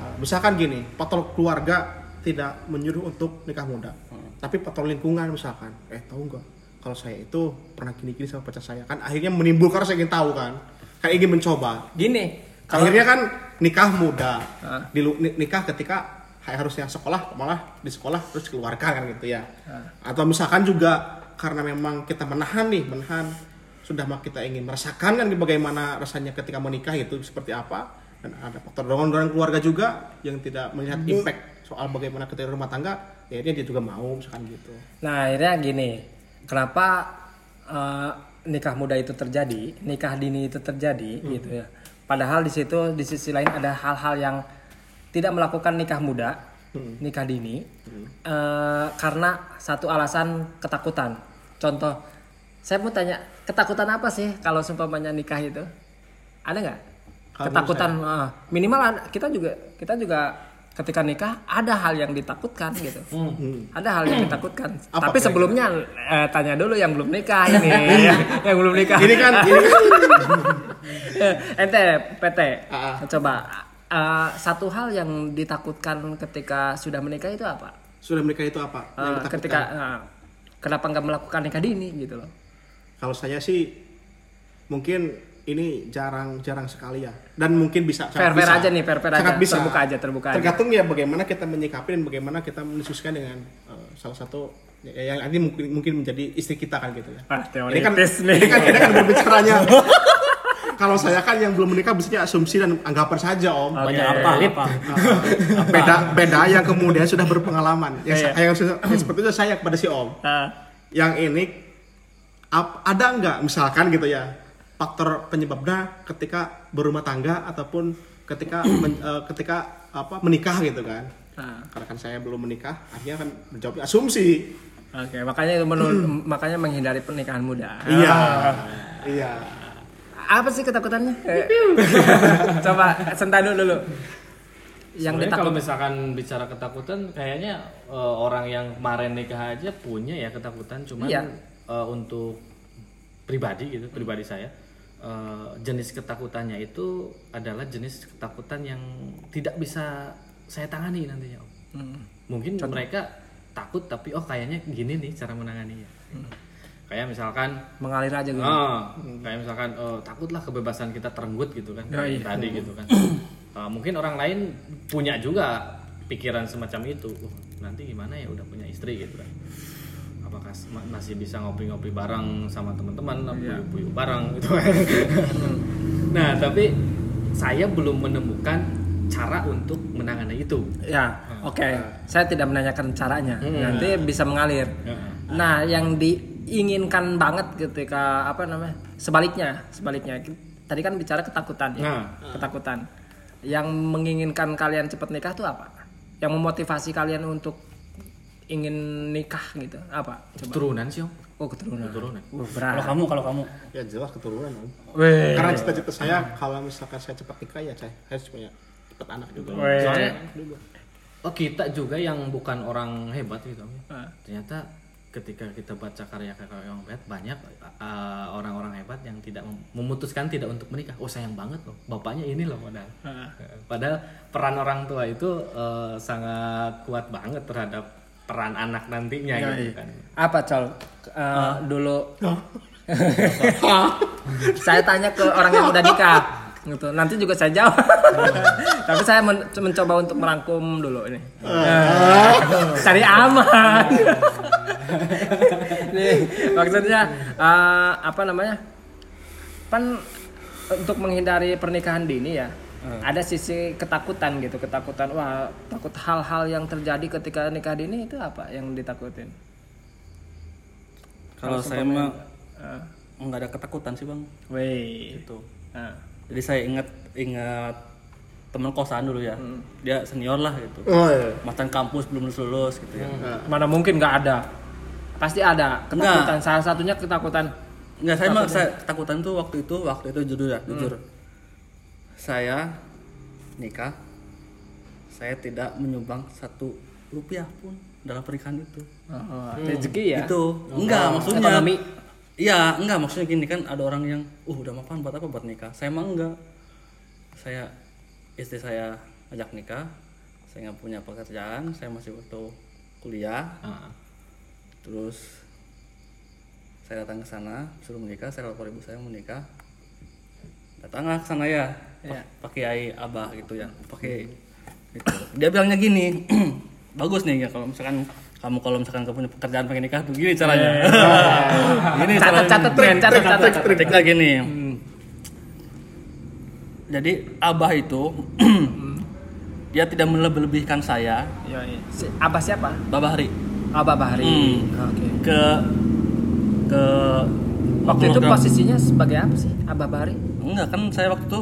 Uh, misalkan gini, faktor keluarga tidak menyuruh untuk nikah muda. Tapi faktor lingkungan misalkan, eh tahu nggak kalau saya itu pernah gini-gini sama pacar saya kan akhirnya menimbulkan rasa ingin tahu kan, kayak ingin mencoba. Gini, kalau Akhirnya kan nikah muda, Ah. di nikah ketika harusnya sekolah malah di sekolah terus keluarga kan gitu ya. Atau misalkan juga karena memang kita menahan nih, menahan sudah mah kita ingin merasakan kan bagaimana rasanya ketika menikah itu seperti apa dan ada faktor dorongan keluarga juga yang tidak melihat impact soal bagaimana ketika rumah tangga ya dia juga mau misalkan gitu. Nah akhirnya gini, kenapa eh, nikah muda itu terjadi, nikah dini itu terjadi gitu ya. Padahal di situ di sisi lain ada hal-hal yang tidak melakukan nikah muda, nikah dini, eh, karena satu alasan ketakutan. Contoh, saya mau tanya, ketakutan apa sih kalau seumpamanya nikah itu? Ada nggak? Ketakutan eh, minimal kita juga kita juga ketika nikah ada hal yang ditakutkan gitu. Ada hal yang ditakutkan. Apa Tapi sebelumnya eh, tanya dulu yang belum nikah ini, yang, yang belum nikah. Ini kan ini kan Ente PT, Ah, ah. coba eh, satu hal yang ditakutkan ketika sudah menikah itu apa? sudah menikah itu apa? Eh, Yang ditakutkan? ketika eh, kenapa nggak melakukan nikah dini gitu loh? Kalau saya sih mungkin ini jarang-jarang sekali ya dan mungkin bisa sangat Fair-fair bisa. aja nih, fair-fair Sangat aja. bisa. Terbuka aja, terbuka aja. tergantung ya bagaimana kita menyikapi dan bagaimana kita mendiskusikan dengan eh, salah satu ya, yang nanti mungkin mungkin menjadi istri kita kan gitu ya Wah, ini kan nih. ini kan ini kan berbicaranya kalau saya kan yang belum menikah biasanya asumsi dan anggapan saja om. Oke. banyak apa apa? Beda beda yang kemudian sudah berpengalaman. Yang, Iya. saya- yang, seperti itu saya kepada si om. Ah, yang ini ap- ada nggak? Misalkan gitu ya faktor penyebabnya ketika berumah tangga ataupun ketika men- eh, ketika apa menikah gitu kan. Ah. karena kan saya belum menikah akhirnya kan menjawab asumsi. Oke, makanya itu menul- makanya menghindari pernikahan muda. iya. Iya Apa sih ketakutannya? Eh, Coba sentanu dulu. Yang Sebenarnya kalau misalkan bicara ketakutan, kayaknya eh, orang yang kemarin nikah aja punya ya ketakutan, cuman Iya. eh, untuk pribadi gitu, pribadi saya eh, jenis ketakutannya itu adalah jenis ketakutan yang tidak bisa saya tangani nantinya. Om. Hmm. Mungkin mereka takut tapi oh kayaknya gini nih cara menanganinya. Kayak misalkan mengalir aja gitu. Ah, kayak misalkan eh, takutlah kebebasan kita terenggut gitu kan Oh, iya. tadi gitu kan. Eh, mungkin orang lain punya juga pikiran semacam itu. Uh, nanti gimana ya udah punya istri gitu kan. Apakah masih bisa ngopi-ngopi bareng sama teman-teman, Iya. puyuh-puyuh bareng gitu kan. nah, tapi saya belum menemukan cara untuk menangani itu. Ya, oke. Saya tidak menanyakan caranya. Nanti bisa mengalir. Nah, yang diinginkan banget ketika apa namanya? Sebaliknya, sebaliknya. Tadi kan bicara ketakutan ya. Nah. Ketakutan. Yang menginginkan kalian cepat nikah tuh apa? Yang memotivasi kalian untuk ingin nikah gitu. Apa? Coba. Keturunan sih, Om. Oh, keturunan. Keturunan. Oh, kalau berat. kamu kalau kamu ya jelas keturunan om Weh. karena cita-cita saya kalau misalkan saya cepat nikah ya saya harus punya cepat anak juga Weh. Soalnya oh kita juga yang bukan orang hebat gitu. Om. Ah. Ternyata ketika kita baca karya-karya yang hebat banyak uh, orang-orang hebat yang tidak mem- memutuskan tidak untuk menikah. Oh sayang banget loh, bapaknya ini loh padahal. Ah. Padahal peran orang tua itu uh, sangat kuat banget terhadap peran anak nantinya Ya, gitu iya. kan. Apa col? Eh, Dulu saya tanya ke orang yang udah nikah gitu. Nanti juga saya jawab. Tapi saya men- mencoba untuk merangkum dulu ini. Eh, Cari aman. Nih, maksudnya eh, apa namanya? Kan untuk menghindari pernikahan dini ya. Ada sisi ketakutan gitu, ketakutan wah takut hal-hal yang terjadi ketika nikah dini itu apa yang ditakutin? kalau saya mah Eh, nggak ada ketakutan sih bang Weh. itu Nah, jadi saya ingat ingat teman kosan dulu ya dia senior lah gitu oh iya mantan kampus belum lulus lulus gitu ya mana mungkin nggak ada? Pasti ada ketakutan. Salah satunya ketakutan. Enggak, saya mah saya ketakutan tuh waktu itu, waktu itu jujur ya, jujur. Saya nikah, saya tidak menyumbang satu rupiah pun dalam pernikahan itu. Oh, rezeki ya. Itu enggak maksudnya. Ekonomi. Iya, enggak maksudnya gini kan ada orang yang, uh udah mapan buat apa buat nikah. Saya mah enggak. Saya istri saya ajak nikah, saya nggak punya pekerjaan saya masih waktu kuliah Ah. terus saya datang ke sana suruh menikah saya lapor ibu saya mau menikah datanglah ke sana ya Iya. pakai ai abah gitu ya pakai gitu. dia bilangnya gini bagus nih ya kalau misalkan kamu kalau misalkan kamu punya pekerjaan pengen nikah begini caranya gini Catat, caranya. catat, trik, catat, catat. Triknya gini jadi abah itu dia tidak melebih-lebihkan saya Iya, iya. Si- Abah siapa? babahri Abah Bahri. Hmm. Oke. ke ke Waktu itu program- posisinya sebagai apa sih? Abah Bahri? enggak kan saya waktu itu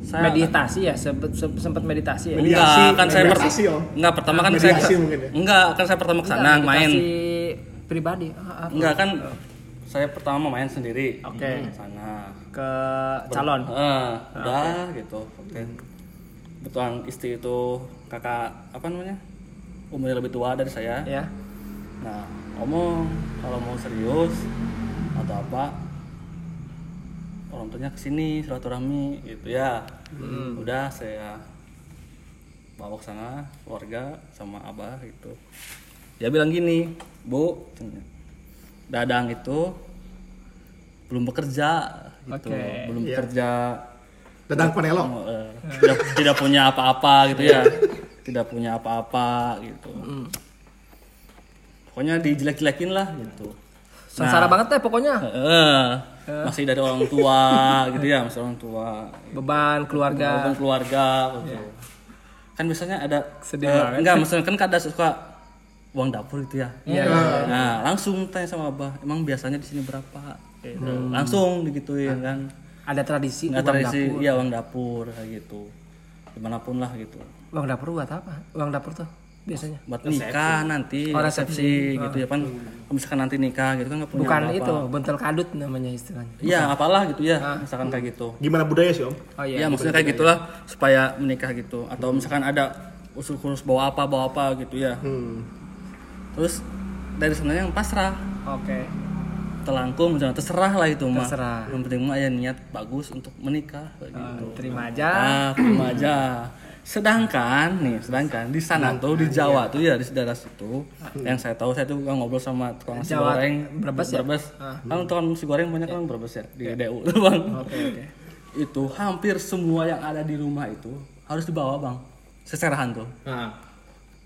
saya Meditasi ya, sempat sempat meditasi ya. Medi- enggak Mediasi, kan saya per- mediasi, Om. enggak pertama kan Mediasi saya mungkin ya? enggak kan saya pertama ke sana Enggak, main meditasi pribadi. Ah, apa? enggak kan saya pertama main sendiri Oke. ke sana ke calon. Eh, udah gitu oke betulan istri itu kakak apa namanya umurnya lebih tua dari saya Ya. Nah, ngomong kalau mau serius atau apa orang tuanya ke sini silaturahmi gitu ya. Udah saya bawa ke sana keluarga sama abah gitu. Dia bilang gini, Bu, Dadang itu belum bekerja gitu, Oke, belum iya. bekerja. Dadang Panelo. eh, tidak, tidak punya apa-apa gitu ya. Tidak punya apa-apa gitu. Pokoknya dijelek-jelekin lah gitu Sengsara banget deh pokoknya. Eh, masih dari orang tua gitu ya masih orang tua Beban keluarga. Walaupun keluarga gitu. kan biasanya ada Sedih banget. enggak maksudnya kan ada suka uang dapur gitu ya Iya. nah langsung tanya sama abah emang biasanya di sini berapa gitu. langsung digituin kan Ada tradisi nggak uang tradisi dapur. iya uang dapur kayak gitu di mana pun lah gitu Uang dapur buat apa? Uang dapur tuh biasanya. buat nikah nanti Oh, resepsi gitu ya kan Kalau misalkan nanti nikah gitu kan nggak punya Bukan apa-apa. itu, bentel kadut namanya istilahnya. iya apalah gitu ya misalkan kayak gitu Gimana budaya sih om? Oh Iya, maksudnya kayak gitulah supaya menikah gitu atau misalkan ada usul khusus bawa apa bawa apa gitu ya Hmm. terus dari sana yang pasrah Oke. telangkung misalnya terserah lah itu mah Terserah. yang penting mah ya niat bagus untuk menikah kayak gitu Terima aja. ah terima aja sedangkan nih sedangkan di sana tuh di Jawa tuh ya di daerah situ yang saya tahu saya tuh ngobrol sama tukang nasi Jawa goreng. Brebes ya? Brebes. Ah. kan tukang nasi goreng banyak kan Brebes ya di DU tuh bang. Oke, oke. itu hampir semua yang ada di rumah itu harus dibawa bang seserahan tuh. Nah,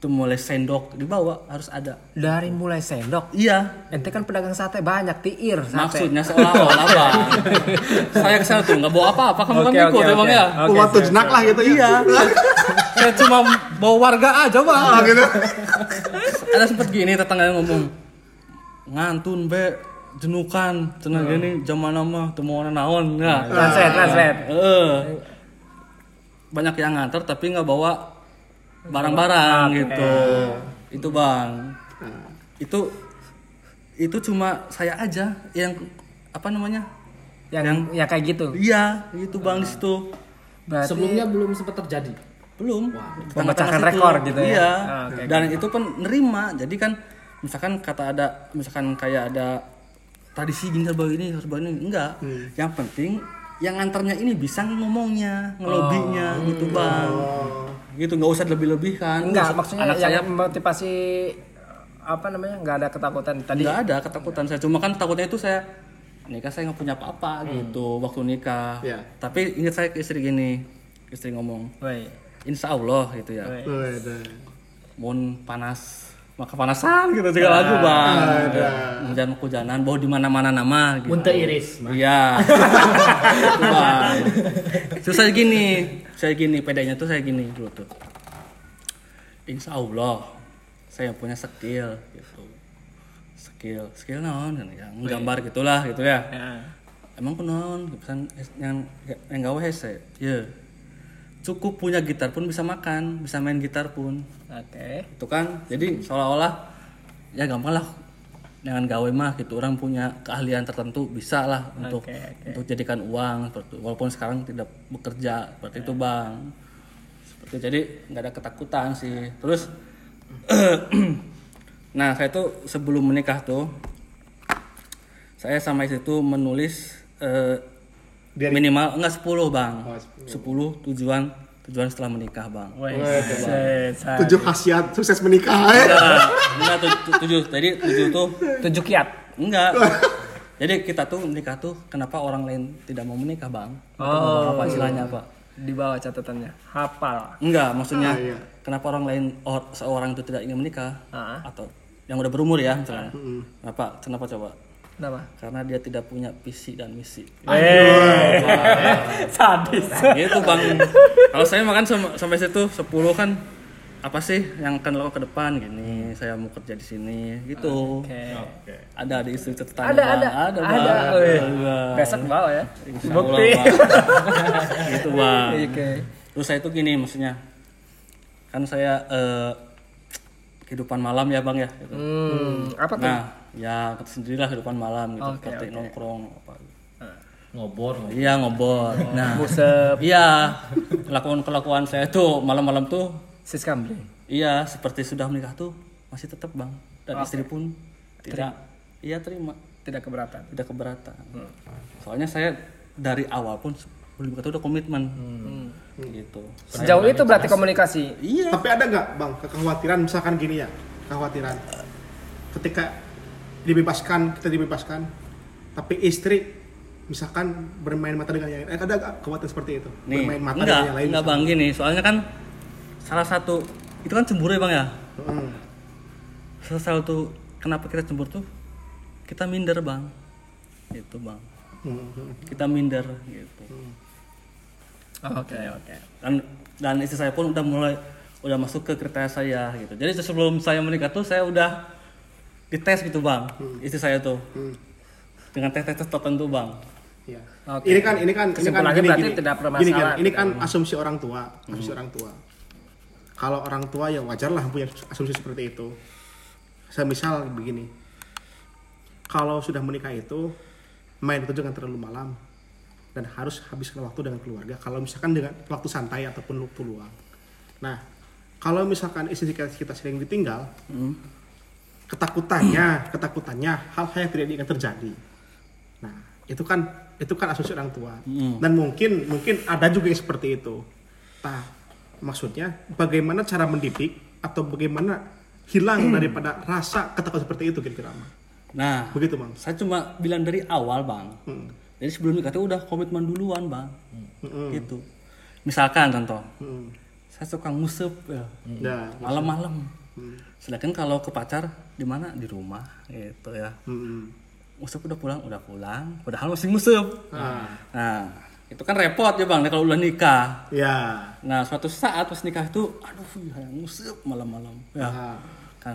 itu mulai sendok dibawa harus ada Dari mulai sendok. iya Ente kan pedagang sate banyak tiir sate. maksudnya seolah-olah bang saya ke sana tuh nggak bawa apa-apa kamu kan Oke, ikut oke, ya bang oke. ya Waktu siap, jenak lah gitu ya. iya saya cuma bawa warga aja bang Ah, gitu. ada sempet gini tetangga yang ngomong ngantun be jenukan cenah gini zaman nama temu naon ya Translate, translate. Eh, banyak yang nganter tapi nggak bawa barang-barang gitu. Itu bang. Itu itu cuma saya aja yang apa namanya? Yang, ya kayak gitu. iya itu bang di situ. Berarti sebelumnya belum sempat terjadi. belum. Memecahkan Tengah-tengah rekor gitu ya? iya. Ah, oke, dan itu pun nerima. Jadi kan misalkan kata ada misalkan kayak ada tradisi gini serba ini serba ini. Enggak. Hmm. yang penting yang nganternya ini bisa ngomongnya ngelobinya gitu bang gitu nggak usah lebih-lebih kan enggak Nggak maksudnya anak saya yang motivasi apa namanya? enggak ada ketakutan tadi. nggak ada ketakutan saya cuma kan takutnya itu saya nikah saya nggak punya apa-apa Hmm. gitu waktu nikah Iya. tapi ingat saya ke istri gini istri ngomong Woi. insya Allah gitu ya Woi. Waduh. Mun panas maka panasan gitu juga lagu bang. Hujan hujanan bawa di mana mana nama gitu. Munte iris. iya. Bang. Terus saya gini saya gini pedanya tuh saya gini dulu tuh. Insya Allah saya punya skill gitu. Skill skill naon kan ya. Nggambar gitulah gitu ya. Ya. emang pesan yang yang gawe hese? Ya cukup punya gitar pun bisa makan bisa main gitar pun. Oke. itu kan jadi seolah-olah ya gampang lah. Dengan gawe mah gitu orang punya keahlian tertentu bisa lah untuk oke. untuk jadikan uang. Seperti walaupun sekarang tidak bekerja seperti itu bang. Seperti jadi nggak ada ketakutan sih. Terus nah saya tuh sebelum menikah tuh saya sama istri tuh menulis eh, Diary. minimal enggak 10 bang Oh, 10 tujuan tujuan setelah menikah bang. Tujuh khasiat sukses menikah. eh. enggak enggak tu- tu- tujuh tadi tujuh tuh tujuh kiat enggak jadi kita tuh menikah tuh kenapa orang lain tidak mau menikah bang Oh. apa istilahnya apa di bawah catatannya hafal enggak maksudnya Ah, iya. kenapa orang lain or- seorang itu tidak ingin menikah Ah. atau yang udah berumur ya misalnya kenapa kenapa coba kenapa? Karena dia tidak punya visi dan misi. Eh, sadis. Gitu bang kalau saya makan sam- sampai situ 10 kan apa sih yang akan lo ke depan? Gini saya mau kerja di sini gitu. Oke. Ada di istri catatan ada ada ada ada. Bang. Wih, Bang. besok bawa ya. Bukti. gitu bang. Oke. Terus saya itu gini maksudnya kan saya eh, kehidupan malam ya bang ya gitu. hmm, apa tuh? Nah ya kata sendirilah kehidupan malam gitu Oke, seperti oke. nongkrong apa ngobor ngobor. iya ngobor. Nah busep. iya. Kelakuan kelakuan saya tuh malam-malam tuh sis kambing iya seperti sudah menikah tuh masih tetap bang. Dan istri pun tidak iya terima. Tidak keberatan? Tidak keberatan. Soalnya saya dari awal pun sebelum nikah tuh udah komitmen. Gitu. Sejauh itu berarti komunikasi? Iya. Tapi ada nggak bang kekhawatiran? Misalkan gini ya kekhawatiran. Ketika dibebaskan kita dibebaskan. Tapi istri misalkan bermain mata dengan yang lain Eh, ada kekhawatiran seperti itu? Nih bermain mata enggak dengan yang lain enggak bang gini soalnya kan salah satu itu kan cemburu ya bang ya? Hmm. salah satu kenapa kita cemburu tuh? Kita minder bang. Itu bang. Hmm. kita minder gitu. Oke oke. Dan dan istri saya pun udah mulai udah masuk ke kriteria saya gitu. Jadi sebelum saya menikah tuh saya udah dites gitu bang istri saya tuh Hmm. dengan tes tes tertentu bang Iya. Oke. Ini kan ini kan ini kan gini, berarti gini. tidak Gini kan, ini gitu. kan asumsi orang tua, asumsi orang tua. Kalau orang tua ya wajar lah punya asumsi seperti itu. Saya misal begini. Kalau sudah menikah itu main itu jangan terlalu malam dan harus habiskan waktu dengan keluarga. Kalau misalkan dengan waktu santai ataupun waktu luang. Nah, kalau misalkan istri kita, kita sering ditinggal, ketakutannya, ketakutannya hal-hal yang tidak diinginkan terjadi. Nah, itu kan itu kan asumsi orang tua. Dan mungkin mungkin ada juga yang seperti itu. Nah, maksudnya bagaimana cara mendidik atau bagaimana hilang daripada rasa ketakutan seperti itu kira-kira nah Begitu, Bang. saya cuma bilang dari awal bang Hmm. jadi sebelum nikah udah komitmen duluan bang Hmm. gitu misalkan contoh Hmm. saya suka ngusep ya, Nah, malam-malam sedangkan kalau ke pacar di mana? Di rumah gitu ya. Hmm. ngusep udah pulang udah pulang. Padahal masih ngusep. Ah, nah itu kan repot ya bang nah, kalau udah nikah. Ya. nah suatu saat pas nikah itu aduh ya ngusep malam-malam. Ya Ah, kan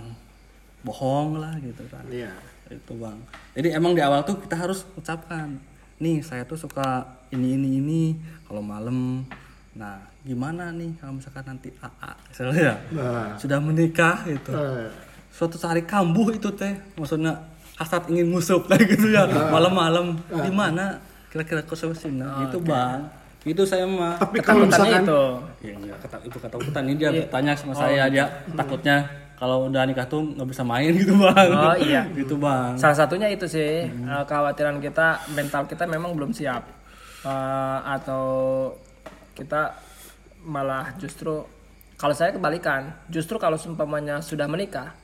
bohong lah gitu kan. Iya. itu bang. Jadi emang di awal tuh kita harus ucapkan nih saya tuh suka ini ini ini kalau malam. Nah gimana nih kalau misalkan nanti AA misalnya ya, Nah, sudah menikah gitu. Eh, suatu hari kambuh itu teh maksudnya hasrat ingin musuh kayak gitu ya. Malam-malam di mana? Kira-kira konsumsinya gitu bang. Itu saya mah. Tapi kalau misalkan itu. Ya enggak kata itu ketakutan ini dia bertanya sama saya dia takutnya kalau udah nikah tuh nggak bisa main gitu bang. Oh, iya. gitu bang. Salah satunya itu sih eh, kekhawatiran kita mental kita memang belum siap. Eh, atau kita malah justru kalau saya kebalikan justru kalau seumpamanya sudah menikah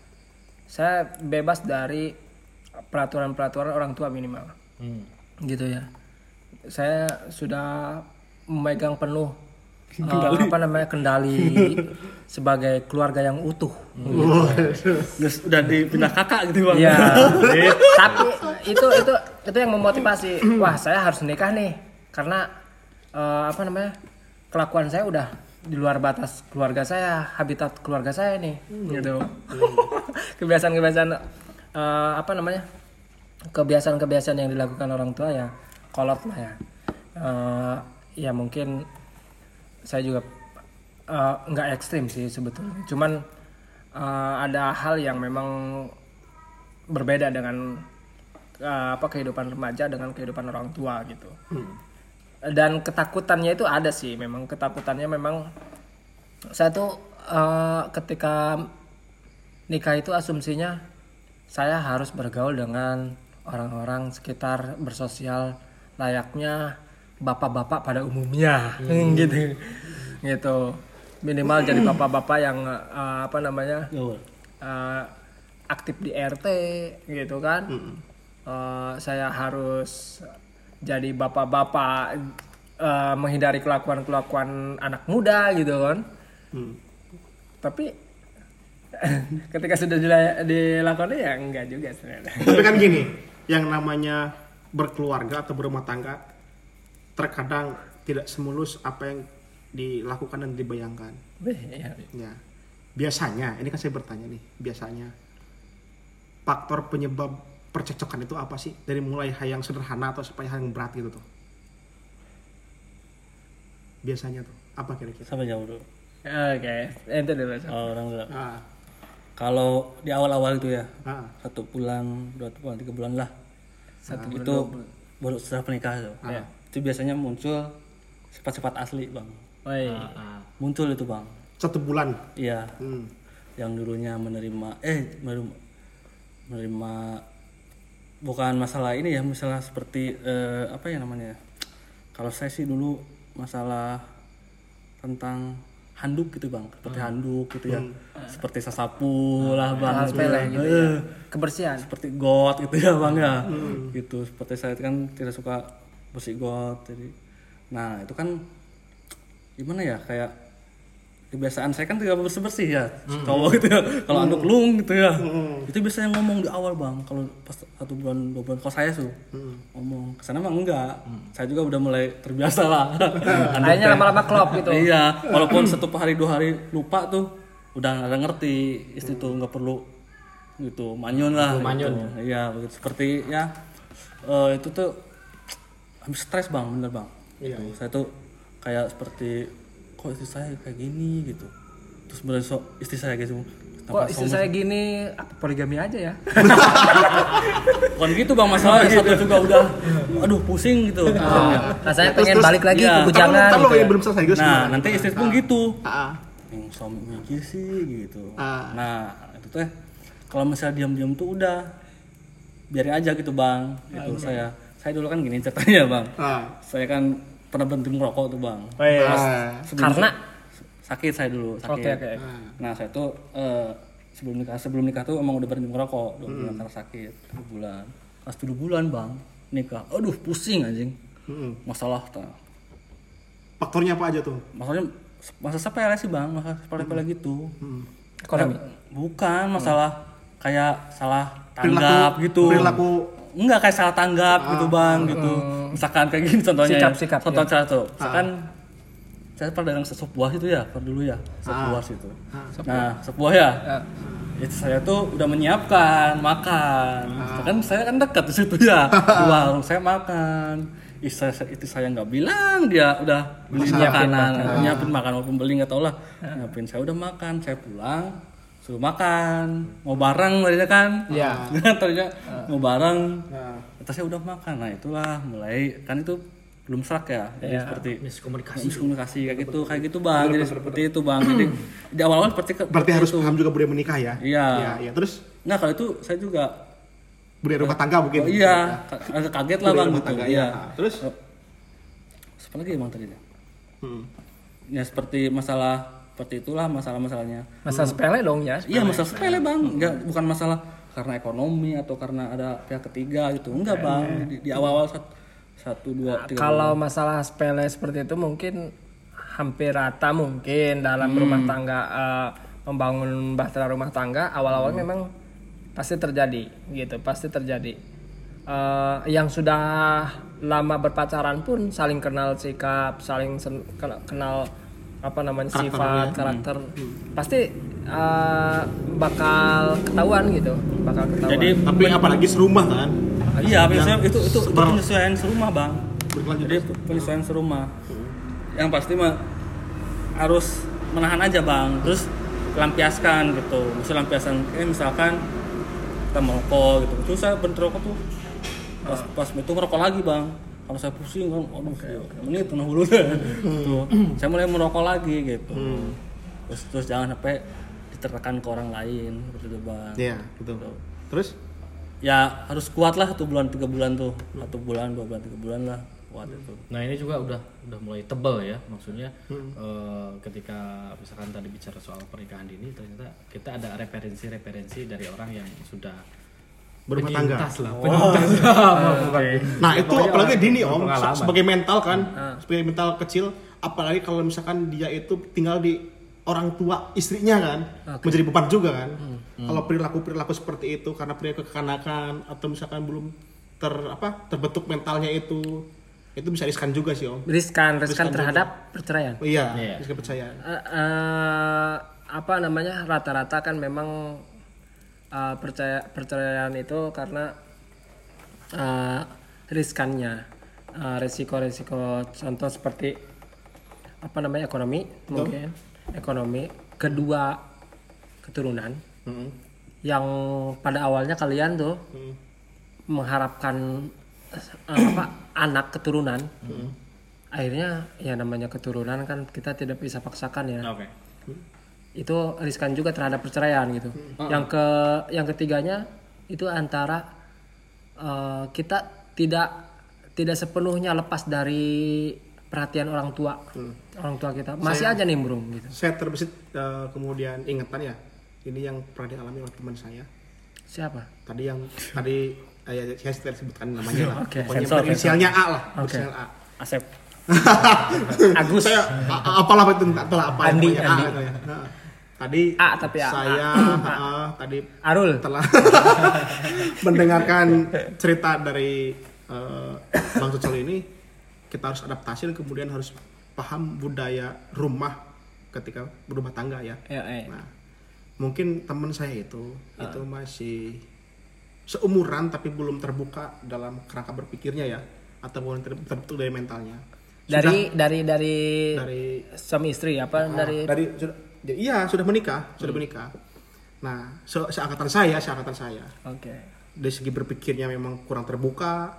saya bebas dari peraturan-peraturan orang tua minimal. Hmm. gitu ya. Saya sudah memegang penuh eh, apa namanya kendali sebagai keluarga yang utuh. Terus udah dipindah kakak gitu bang. Iya. Tapi itu itu itu yang memotivasi. Wah, saya harus nikah nih. Karena eh, apa namanya? Kelakuan saya udah di luar batas keluarga saya, habitat keluarga saya nih, gitu. Kebiasaan-kebiasaan eh, apa namanya? Kebiasaan-kebiasaan yang dilakukan orang tua ya kolot lah ya. Eh, ya mungkin saya juga eh, nggak ekstrim sih sebetulnya. Cuman eh, ada hal yang memang berbeda dengan eh, apa kehidupan remaja dengan kehidupan orang tua gitu. Dan ketakutannya itu ada sih, memang ketakutannya memang saya tuh eh, ketika nikah itu asumsinya saya harus bergaul dengan orang-orang sekitar bersosial layaknya bapak-bapak pada umumnya. Gitu. Gitu. Minimal jadi bapak-bapak yang eh, apa namanya eh, aktif di RT gitu kan. Eh, saya harus jadi bapak-bapak eh, menghindari kelakuan-kelakuan anak muda gitu kan Hmm. tapi ketika sudah dila- dilakukan ya enggak juga sebenarnya Tapi kan gini, yang namanya berkeluarga atau berumah tangga terkadang tidak semulus apa yang dilakukan dan dibayangkan. Beh, ya. Ya. Biasanya, ini kan saya bertanya nih, biasanya faktor penyebab percekcokan itu apa sih? Dari mulai hal yang sederhana atau sampai hal yang berat gitu tuh. Biasanya tuh, apa kira-kira? Sampai jauh dulu. oke itu dulu Sob. Oh, orang dulu. Ah, Kalau di awal-awal itu ya, ah, satu bulan, dua bulan, tiga bulan lah. Satu itu baru setelah menikah tuh. Ya. Itu biasanya muncul sifat-sifat asli bang. Woi. Ah, Muncul itu bang. satu bulan. Iya. Hmm. Yang dulunya menerima, eh menerima, menerima bukan masalah ini ya, masalah seperti eh, apa ya namanya? ya? Kalau saya sih dulu masalah tentang handuk gitu bang, seperti handuk gitu ya, seperti sasapu lah bang. Hal sepele gitu ya. Eh, kebersihan seperti got gitu ya bang ya gitu seperti saya kan tidak suka bersih got jadi nah itu kan gimana ya kayak kebiasaan saya kan tidak bersih bersih ya. Cowok gitu ya kalau anduk lung gitu ya. Itu biasanya ngomong di awal bang. Kalau pas satu bulan dua bulan kalau saya tuh ngomong. Ke sana mah enggak. Saya juga udah mulai terbiasa lah. Akhirnya lama-lama klop gitu. Iya walaupun satu hari dua hari lupa tuh udah nggak ngerti istri tuh nggak perlu gitu manyun lah manyun. gitu. iya begitu. Seperti ya eh, itu tuh habis stres bang bener bang. Iya, Gitu. saya tuh kayak seperti kok istri saya kayak gini gitu. Terus besok istri saya gitu. Kok istri saya gini poligami aja ya? Bukan gitu bang masalahnya satu juga udah aduh pusing gitu. Nah saya Terus- pengen terus- balik lagi iya. ke bujangan Ntar lo gitu ya. yang belum selesai Gus. nah nanti istri pun gitu. Ah, yang suami mikir sih gitu. Ah. nah itu teh kalau misalnya diam-diam tuh udah biarin aja gitu bang gitu saya. Saya dulu kan gini ceritanya bang. Ah, saya kan pernah berhenti merokok tuh bang. Woi. ah, karena? sakit saya dulu sakit. Oke oke nah saya tuh eh, sebelum nikah sebelum nikah tuh emang udah berhenti merokok dua bulan karena sakit dua bulan. Pas tujuh bulan bang nikah aduh pusing anjing. Mm-mm. masalah tak Faktornya apa aja tuh? masalahnya masa sepele sih bang masa sepele-sepele gitu. Ekonomi? Bukan masalah kayak salah Perilaku- tanggap gitu. perilaku enggak kayak salah tanggap gitu bang gitu. misalkan kayak gini contohnya Sikap- ya. sikap, contoh ya. tuh misalkan saya pernah dagang sop buah itu ya per dulu ya sop buah situ nah sop buah ya. Ya. itu saya tuh udah menyiapkan makan. Kan saya kan dekat di situ ya. Di warung saya makan. Istri saya, istri saya nggak bilang dia udah beli Nyiapin makanan. makan. nyiapin makan walaupun beli nggak tau lah. Nyiapin saya udah makan saya pulang suruh makan mau bareng tadinya kan Iya. tadinya mau bareng Nah, saya udah makan nah itulah mulai kan itu belum serak ya jadi Iya. seperti miskomunikasi miskomunikasi kayak gitu kayak gitu bang jadi seperti itu bang jadi di awal-awal seperti ke- berarti seperti harus itu. paham juga budaya menikah ya? Iya. Iya, iya. Terus nah kalau itu saya juga budaya rumah tangga mungkin. oh, iya ka- agak kaget lah Budaya bang rumah gitu tangga, iya ya. Terus? apa lagi emang tadi Hmm. ya seperti masalah seperti itulah masalah-masalahnya. Masa sepele dong ya iya masalah sepele bang. Enggak bukan masalah karena ekonomi atau karena ada pihak ketiga gitu. Enggak bang. Di, di awal-awal satu, satu dua tiga kalau masalah sepele seperti itu mungkin hampir rata mungkin dalam rumah tangga eh, membangun bahtera rumah tangga awal-awal memang pasti terjadi gitu pasti terjadi. Eh, yang sudah lama berpacaran pun saling kenal sikap saling sen- kenal apa namanya sifat karakter pasti eh, bakal ketahuan gitu bakal ketahuan jadi Tapi apalagi serumah kan? Iya, biasanya itu itu, itu penyesuaian serumah, Bang. Jadi penyesuaian serumah. Yang pasti mah harus menahan aja, Bang. Terus lampiaskan gitu. Misal lampiasan eh misalkan kita merokok gitu. Terus saya berhenti rokok tuh pas pas itu ngerokok lagi, Bang. Kalau saya pusing kan, aduh, ini tenang dulu deh. Tuh, saya mulai merokok lagi gitu. Terus terus jangan sampai diterkakan ke orang lain seperti itu, Bang. Iya, gitu. Terus? ya harus kuat lah satu bulan tiga bulan tuh satu bulan dua bulan tiga bulan lah kuat itu Nah ini juga udah udah mulai tebel ya, maksudnya eh, ketika misalkan tadi bicara soal pernikahan dini, ternyata kita ada referensi-referensi dari orang yang sudah Berumah tangga. penyintas lah, penyintas Bukan. Nah Ya, itu pokoknya apalagi orang dini om, berpengalaman. se- sebagai mental kan, sebagai mental kecil, apalagi kalau misalkan dia itu tinggal di orang tua istrinya kan, menjadi beban juga kan. Kalau perilaku perilaku seperti itu karena perilaku kekanakan atau misalkan belum ter apa terbentuk mentalnya itu, itu bisa riskan juga sih om. riskan riskan Riskan terhadap perceraian Oh, iya, Iya. riskan percaya. Eh, eh, apa namanya rata-rata kan memang eh, percaya perceraian itu karena eh, riskannya Eh, resiko-resiko contoh seperti apa namanya ekonomi mungkin. Ekonomi. Kedua keturunan. Mm-mm. yang pada awalnya kalian tuh Mm. mengharapkan eh, apa anak keturunan. Akhirnya ya namanya keturunan kan kita tidak bisa paksakan ya. Oke. Itu riskan juga terhadap perceraian gitu. Yang ke yang ketiganya itu antara eh, kita tidak tidak sepenuhnya lepas dari perhatian orang tua, orang tua kita masih aja nimbrung gitu. Saya terbesit eh, kemudian ingatan ya, ini yang pernah dialami oleh teman saya. Siapa? Tadi yang tadi eh, ya, saya tidak sebutkan namanya lah. Oke, Pokoknya sensor, berinisialnya A lah, Oke. berinisial A. Asep Agus. saya a- a- apalah itu apalah apa Andi, pokoknya A Andi. gitu ya. Tadi A tapi A. saya ah, tadi Arul. telah mendengarkan cerita dari eh, Bang Cocol ini kita harus adaptasi dan kemudian harus paham budaya rumah ketika berumah tangga ya. Ya, eh. Nah, mungkin teman saya itu itu masih seumuran tapi belum terbuka dalam kerangka berpikirnya ya atau belum ter- terbentuk dari mentalnya. Dari dari dari Dari suami istri apa dari dari sudah ya, iya sudah menikah, sudah menikah. Nah, se seangkatan saya, seangkatan saya. Oke. Dari segi berpikirnya memang kurang terbuka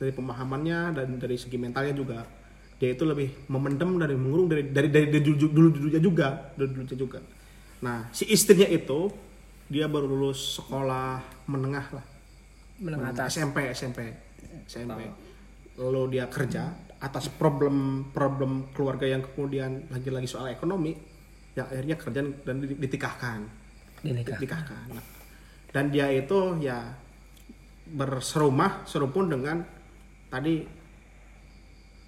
dari pemahamannya dan dari segi mentalnya juga dia itu lebih memendam dari mengurung dari dari dari, dari dulu dulu dulunya juga dulu dulunya juga. Nah, si istrinya itu dia baru lulus sekolah menengah lah menengah atas. SMP SMP SMP lalu dia kerja atas problem problem keluarga yang kemudian lagi-lagi soal ekonomi yang akhirnya kerja dan di- ditikahkan. Ditikahkan. Nah, dan dia itu ya berserumah serupun dengan tadi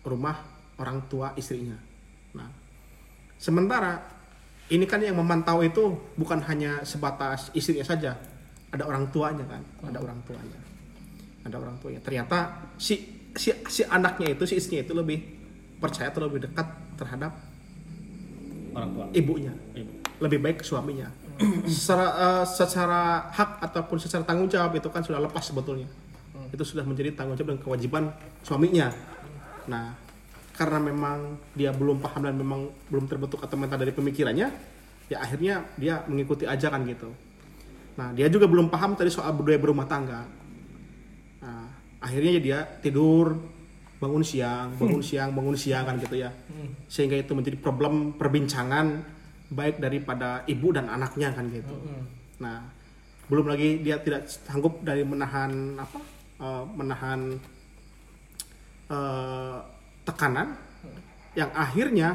rumah orang tua istrinya. Nah sementara ini kan yang memantau itu bukan hanya sebatas istrinya saja ada orang tuanya kan ada orang tuanya. Ada orang tuanya. Ternyata si si si anaknya itu si istrinya itu lebih percaya atau lebih dekat terhadap Orang tua. ibunya. Ibu. lebih baik ke suaminya. Secara eh, secara hak ataupun secara tanggung jawab itu kan sudah lepas sebetulnya. Itu sudah menjadi tanggung jawab dan kewajiban suaminya. Nah karena memang dia belum paham dan memang belum terbentuk atau mental dari pemikirannya ya akhirnya dia mengikuti ajakan gitu. Nah dia juga belum paham tadi soal budaya berumah tangga. Nah, akhirnya dia tidur bangun siang bangun siang bangun siang kan gitu ya. Sehingga itu menjadi problem perbincangan baik daripada ibu dan anaknya kan gitu. Nah belum lagi dia tidak sanggup dari menahan apa eh, menahan eh, tekanan yang akhirnya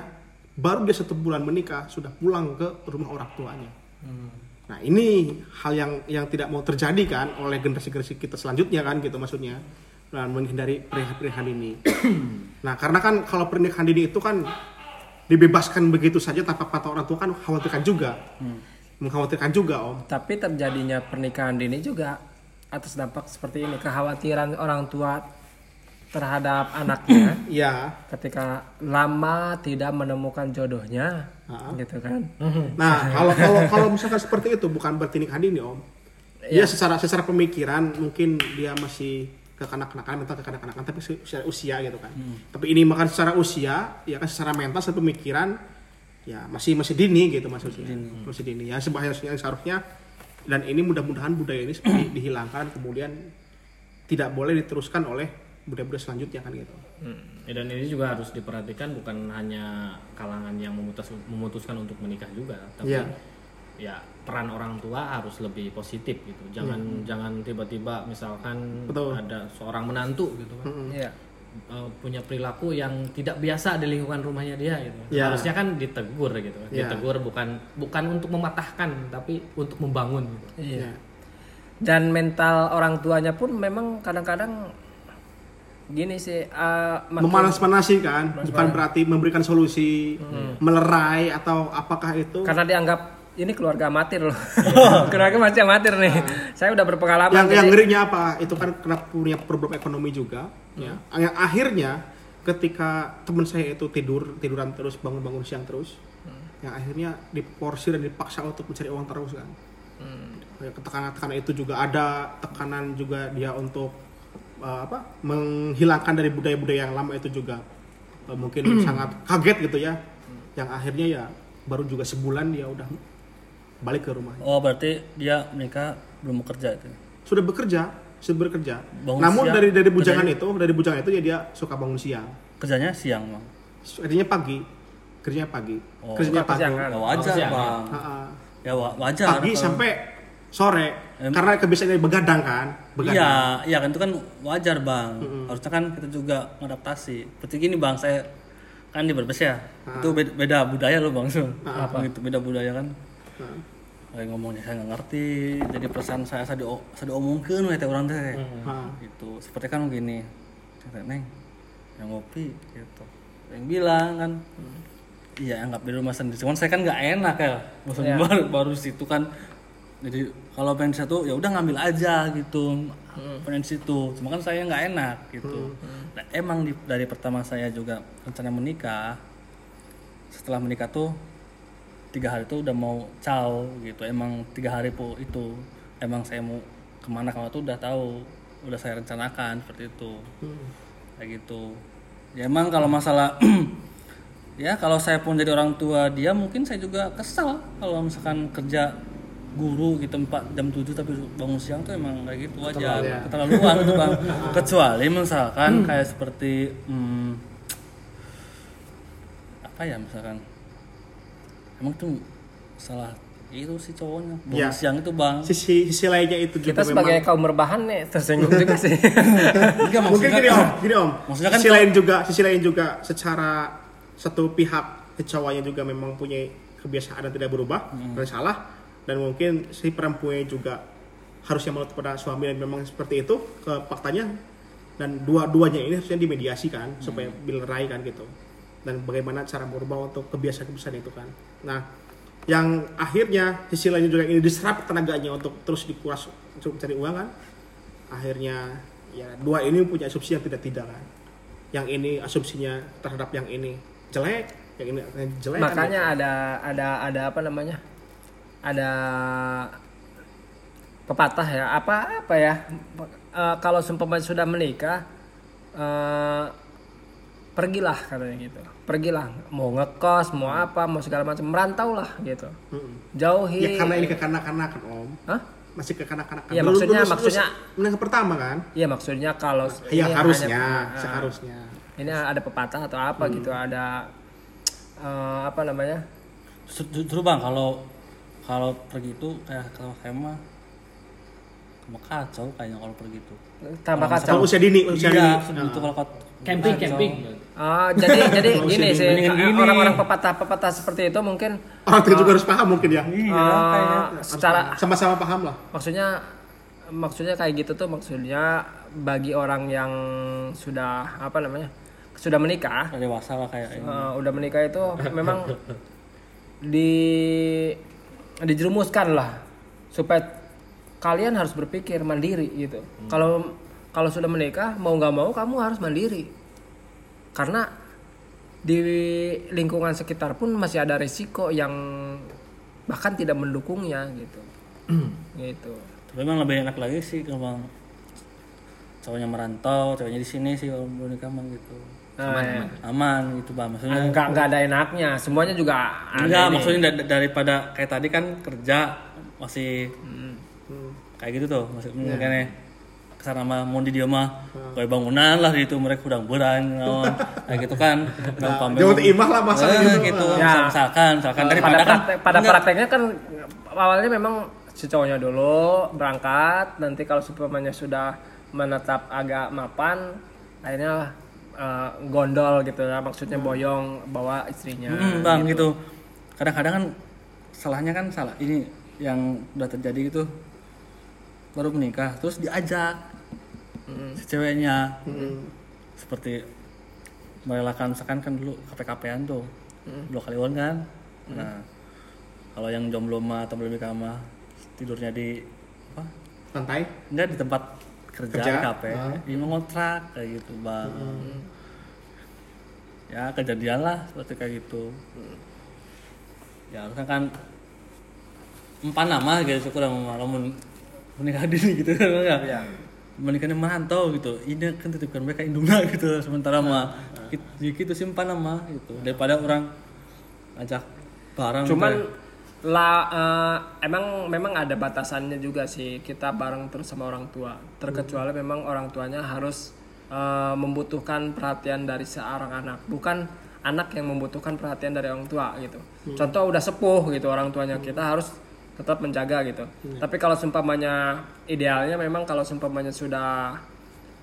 baru dia satu bulan menikah sudah pulang ke rumah orang tuanya. Nah ini hal yang yang tidak mau terjadi kan oleh generasi-generasi kita selanjutnya kan gitu maksudnya dan menghindari pernikahan dini. nah karena kan kalau pernikahan dini itu kan dibebaskan begitu saja tanpa patah orang tua kan khawatirkan juga, mengkhawatirkan juga om. Tapi terjadinya pernikahan dini juga atas dampak seperti ini kekhawatiran orang tua terhadap anaknya Iya. ketika lama tidak menemukan jodohnya Ah. gitu kan Nah kalau kalau kalau misalkan seperti itu bukan berarti nikah dini om. Dia secara secara pemikiran mungkin dia masih kekanak-kanakan mental kekanak-kanakan tapi se- secara usia gitu kan. Tapi ini makan secara usia ya kan secara mental secara pemikiran ya masih masih dini gitu maksudnya. Masih dini ya seharusnya seharusnya dan ini mudah-mudahan budaya ini seperti dihilangkan kemudian tidak boleh diteruskan oleh budaya-budaya selanjutnya kan gitu. Ya, dan ini juga harus diperhatikan bukan hanya kalangan yang memutus, memutuskan untuk menikah juga, tapi Iya. Ya peran orang tua harus lebih positif gitu. Jangan jangan tiba-tiba misalkan Betul. ada seorang menantu gitu kan. Iya. eh, punya perilaku yang tidak biasa di lingkungan rumahnya dia gitu. Ya. Harusnya kan ditegur gitu. Ya. Ditegur bukan bukan untuk mematahkan tapi untuk membangun gitu. Iya. Dan mental orang tuanya pun memang kadang-kadang gini sih makin- Memanas-manasi kan, bukan berarti memberikan solusi, melerai atau apakah itu karena dianggap ini keluarga amatir loh. keluarga masih amatir nih. Saya udah berpengalaman. yang yang jadi- ngerinya apa? Itu kan kena punya problem ekonomi juga, ya. Yang akhirnya ketika teman saya itu tidur tiduran terus bangun-bangun siang terus, yang akhirnya diporsir dan dipaksa untuk mencari uang terus kan. Ya, Tekanan-tekanan itu juga ada, tekanan juga dia untuk uh, apa? Menghilangkan dari budaya-budaya yang lama itu juga uh, mungkin sangat kaget gitu ya. Yang akhirnya ya baru juga sebulan dia udah balik ke rumahnya. Oh berarti dia menikah belum bekerja itu. sudah bekerja sudah bekerja Bangun namun siang, dari dari bujangan kerjanya- itu dari bujangan itu ya dia suka bangun siang Kerjanya siang bang. kerjanya pagi kerjanya pagi Oh. kerjanya pagi kesiangan. Ya wajar siang, bang. Ya wa- wajar. pagi kalau- sampai sore Em- karena kebiasaan dia begadang kan begadang Iya, iya kan itu kan wajar bang. Harusnya kan kita juga mengadaptasi. Seperti gini bang, saya kan di Brebes ya. Itu beda, beda budaya loh bang. So. Apa gitu beda budaya kan? Nah, Kayak ngomongnya saya nggak ngerti. Jadi pesan saya saya di saya diomongkeun we teh orang teh. ha. Gitu. Seperti kan gini. Saya neng yang ngopi gitu. Yang bilang kan. Iya anggap di rumah sendiri. Cuman saya kan nggak enak ya. Maksudnya Iya. baru, baru situ kan. Jadi kalau pengen satu ya udah ngambil aja gitu. Pengen situ. Cuma kan saya nggak enak gitu. Nah, emang di- dari pertama saya juga rencana menikah. Setelah menikah tuh tiga hari itu udah mau caw gitu. Emang tiga hari po itu emang saya mau ke mana ke mana tuh udah tahu udah saya rencanakan seperti itu. Kayak gitu. Ya emang kalau masalah ya kalau saya pun jadi orang tua dia mungkin saya juga kesal kalau misalkan kerja guru gitu 4 jam 7 tapi bangun siang tuh emang kayak gitu aja. Keterlaluan. keterlaluan tuh bang. Kecuali misalkan kayak seperti hmm, apa ya misalkan emang tuh salah itu si cowoknya. Ya. siang itu bang. Sisi sisi lainnya itu kita juga sebagai memang. kaum berbahan nih tersinggung juga sih. Enggak, mungkin gini om gini om. Maksudnya kan sisi lain juga sisi lain juga secara satu pihak cowoknya juga memang punya kebiasaan yang tidak berubah dan salah. Dan mungkin si perempuannya juga harusnya menurut pada suami dan memang seperti itu ke faktanya. Dan dua-duanya ini harusnya dimediasikan supaya dilerai kan gitu. Dan bagaimana cara merubah untuk kebiasaan-kebiasaan itu kan nah yang akhirnya sisi lainnya juga ini diserap tenaganya untuk terus dikuras untuk mencari uang kan akhirnya ya dua ini punya asumsi yang tidak tidak kan yang ini asumsinya terhadap yang ini jelek yang ini jelek kan Makanya ada ada ada apa namanya? Ada pepatah ya. Apa apa ya? Eh, kalau seumpama sudah menikah eh, pergilah katanya gitu. Pergilah mau ngekos, mau apa, mau segala macam. Merantau lah gitu. Jauhi. ya karena ini kekanak-kanakan om. Hah? masih kekanak-kanakan. Dulu- maksudnya- dulu- maksudnya- yang pertama kan? Iya maksudnya kalau ya ini harusnya hanya- ah, seharusnya. Ini ada pepatah atau apa Hmm. gitu ada eh, apa namanya? Justru, justru bang kalau kalau pergi itu kayak kalau saya mah tambah kacau kayaknya kalau pergi itu. tambah Kalau kacau. Kalau usia dini usia Iya, dini. itu kalau kau- Camping, kacau. camping. Ah, jadi jadi gini sih orang-orang pepatah-pepatah seperti itu mungkin orang tua juga harus paham mungkin ya Iya, kayaknya. secara sama-sama paham lah maksudnya maksudnya kayak gitu tuh maksudnya bagi orang yang sudah apa namanya sudah menikah dewasa lah kayak ini. eh, udah menikah itu memang di dijerumuskan lah supaya kalian harus berpikir mandiri gitu kalau kalau sudah menikah mau nggak mau kamu harus mandiri karena di lingkungan sekitar pun masih ada risiko yang bahkan tidak mendukungnya gitu gitu Tapi emang lebih enak lagi sih kalau cowoknya merantau, cowoknya di sini sih kalau mau nikah mah gitu. Nah, ya. Aman gitu bang, maksudnya. enggak enggak ada enaknya semuanya juga ada Enggak, ini. maksudnya da- daripada kayak tadi kan kerja masih kayak gitu tuh, masih Iya. yeah. Ke sana mah mau di dia mah kayak bangunan lah gitu mereka udah berang naon. Kayak gitu kan. Gampang jangan imah lah masalah Eh, gitu. gitu Ya. misalkan misalkan. Pada daripada kan pada prakteknya kan awalnya memang si cowoknya dulu berangkat nanti kalau supamanya sudah menetap agak mapan akhirnya eh, gondol gitu ya maksudnya boyong bawa istrinya Hmm, bang gitu. Kadang-kadang kan salahnya kan salah. Ini yang udah terjadi gitu baru menikah terus diajak si ceweknya. Seperti merelakan misalkan kan dulu KP-KPan tuh dua kali on kan nah kalau yang jomblo mah atau belum nikah mah tidurnya di apa? Santai. enggak di tempat kerja, Kerja? di KP Ah. di ngontrak kayak gitu bang. Ya kejadian lah seperti kayak gitu. Ya harusnya kan empat nama gitu syukur sama malam menikah dini gitu. Kan ya Iya. menikahnya merantau gitu. Ini kan titipkan mereka indungna gitu sementara mah. Gitu, gitu simpan nama gitu. Daripada orang ajak barang cuman gitu. lah eh, emang memang ada batasannya juga sih kita bareng terus sama orang tua. Terkecuali memang orang tuanya harus eh, membutuhkan perhatian dari seorang anak bukan anak yang membutuhkan perhatian dari orang tua gitu. Contoh udah sepuh gitu orang tuanya kita harus tetap menjaga gitu tapi kalau seumpamanya idealnya memang kalau seumpamanya sudah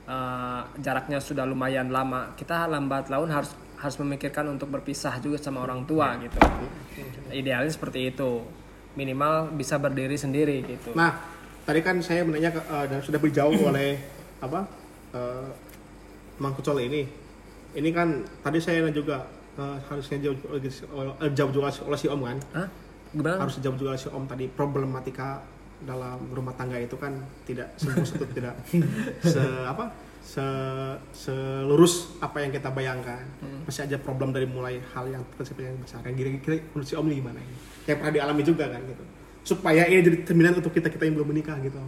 eh, jaraknya sudah lumayan lama kita lambat laun harus harus memikirkan untuk berpisah juga sama orang tua gitu idealnya seperti itu minimal bisa berdiri sendiri gitu Nah, tadi kan saya menanya eh, dan sudah dijawab oleh apa eh, Mang Kucol ini. Ini kan tadi saya juga eh, harusnya eh, jawab juga oleh si Om kan. Hah? Gimana? Harus dijawab juga si Om tadi problematika dalam rumah tangga itu kan tidak semua satu tidak se apa? Se selurus apa yang kita bayangkan. Masih aja problem dari mulai hal yang kecil yang besar. Yang kira-kira menurut si Om ini gimana ini? Yang pernah dialami juga kan gitu. Supaya ini jadi cerminan untuk kita kita yang belum menikah gitu.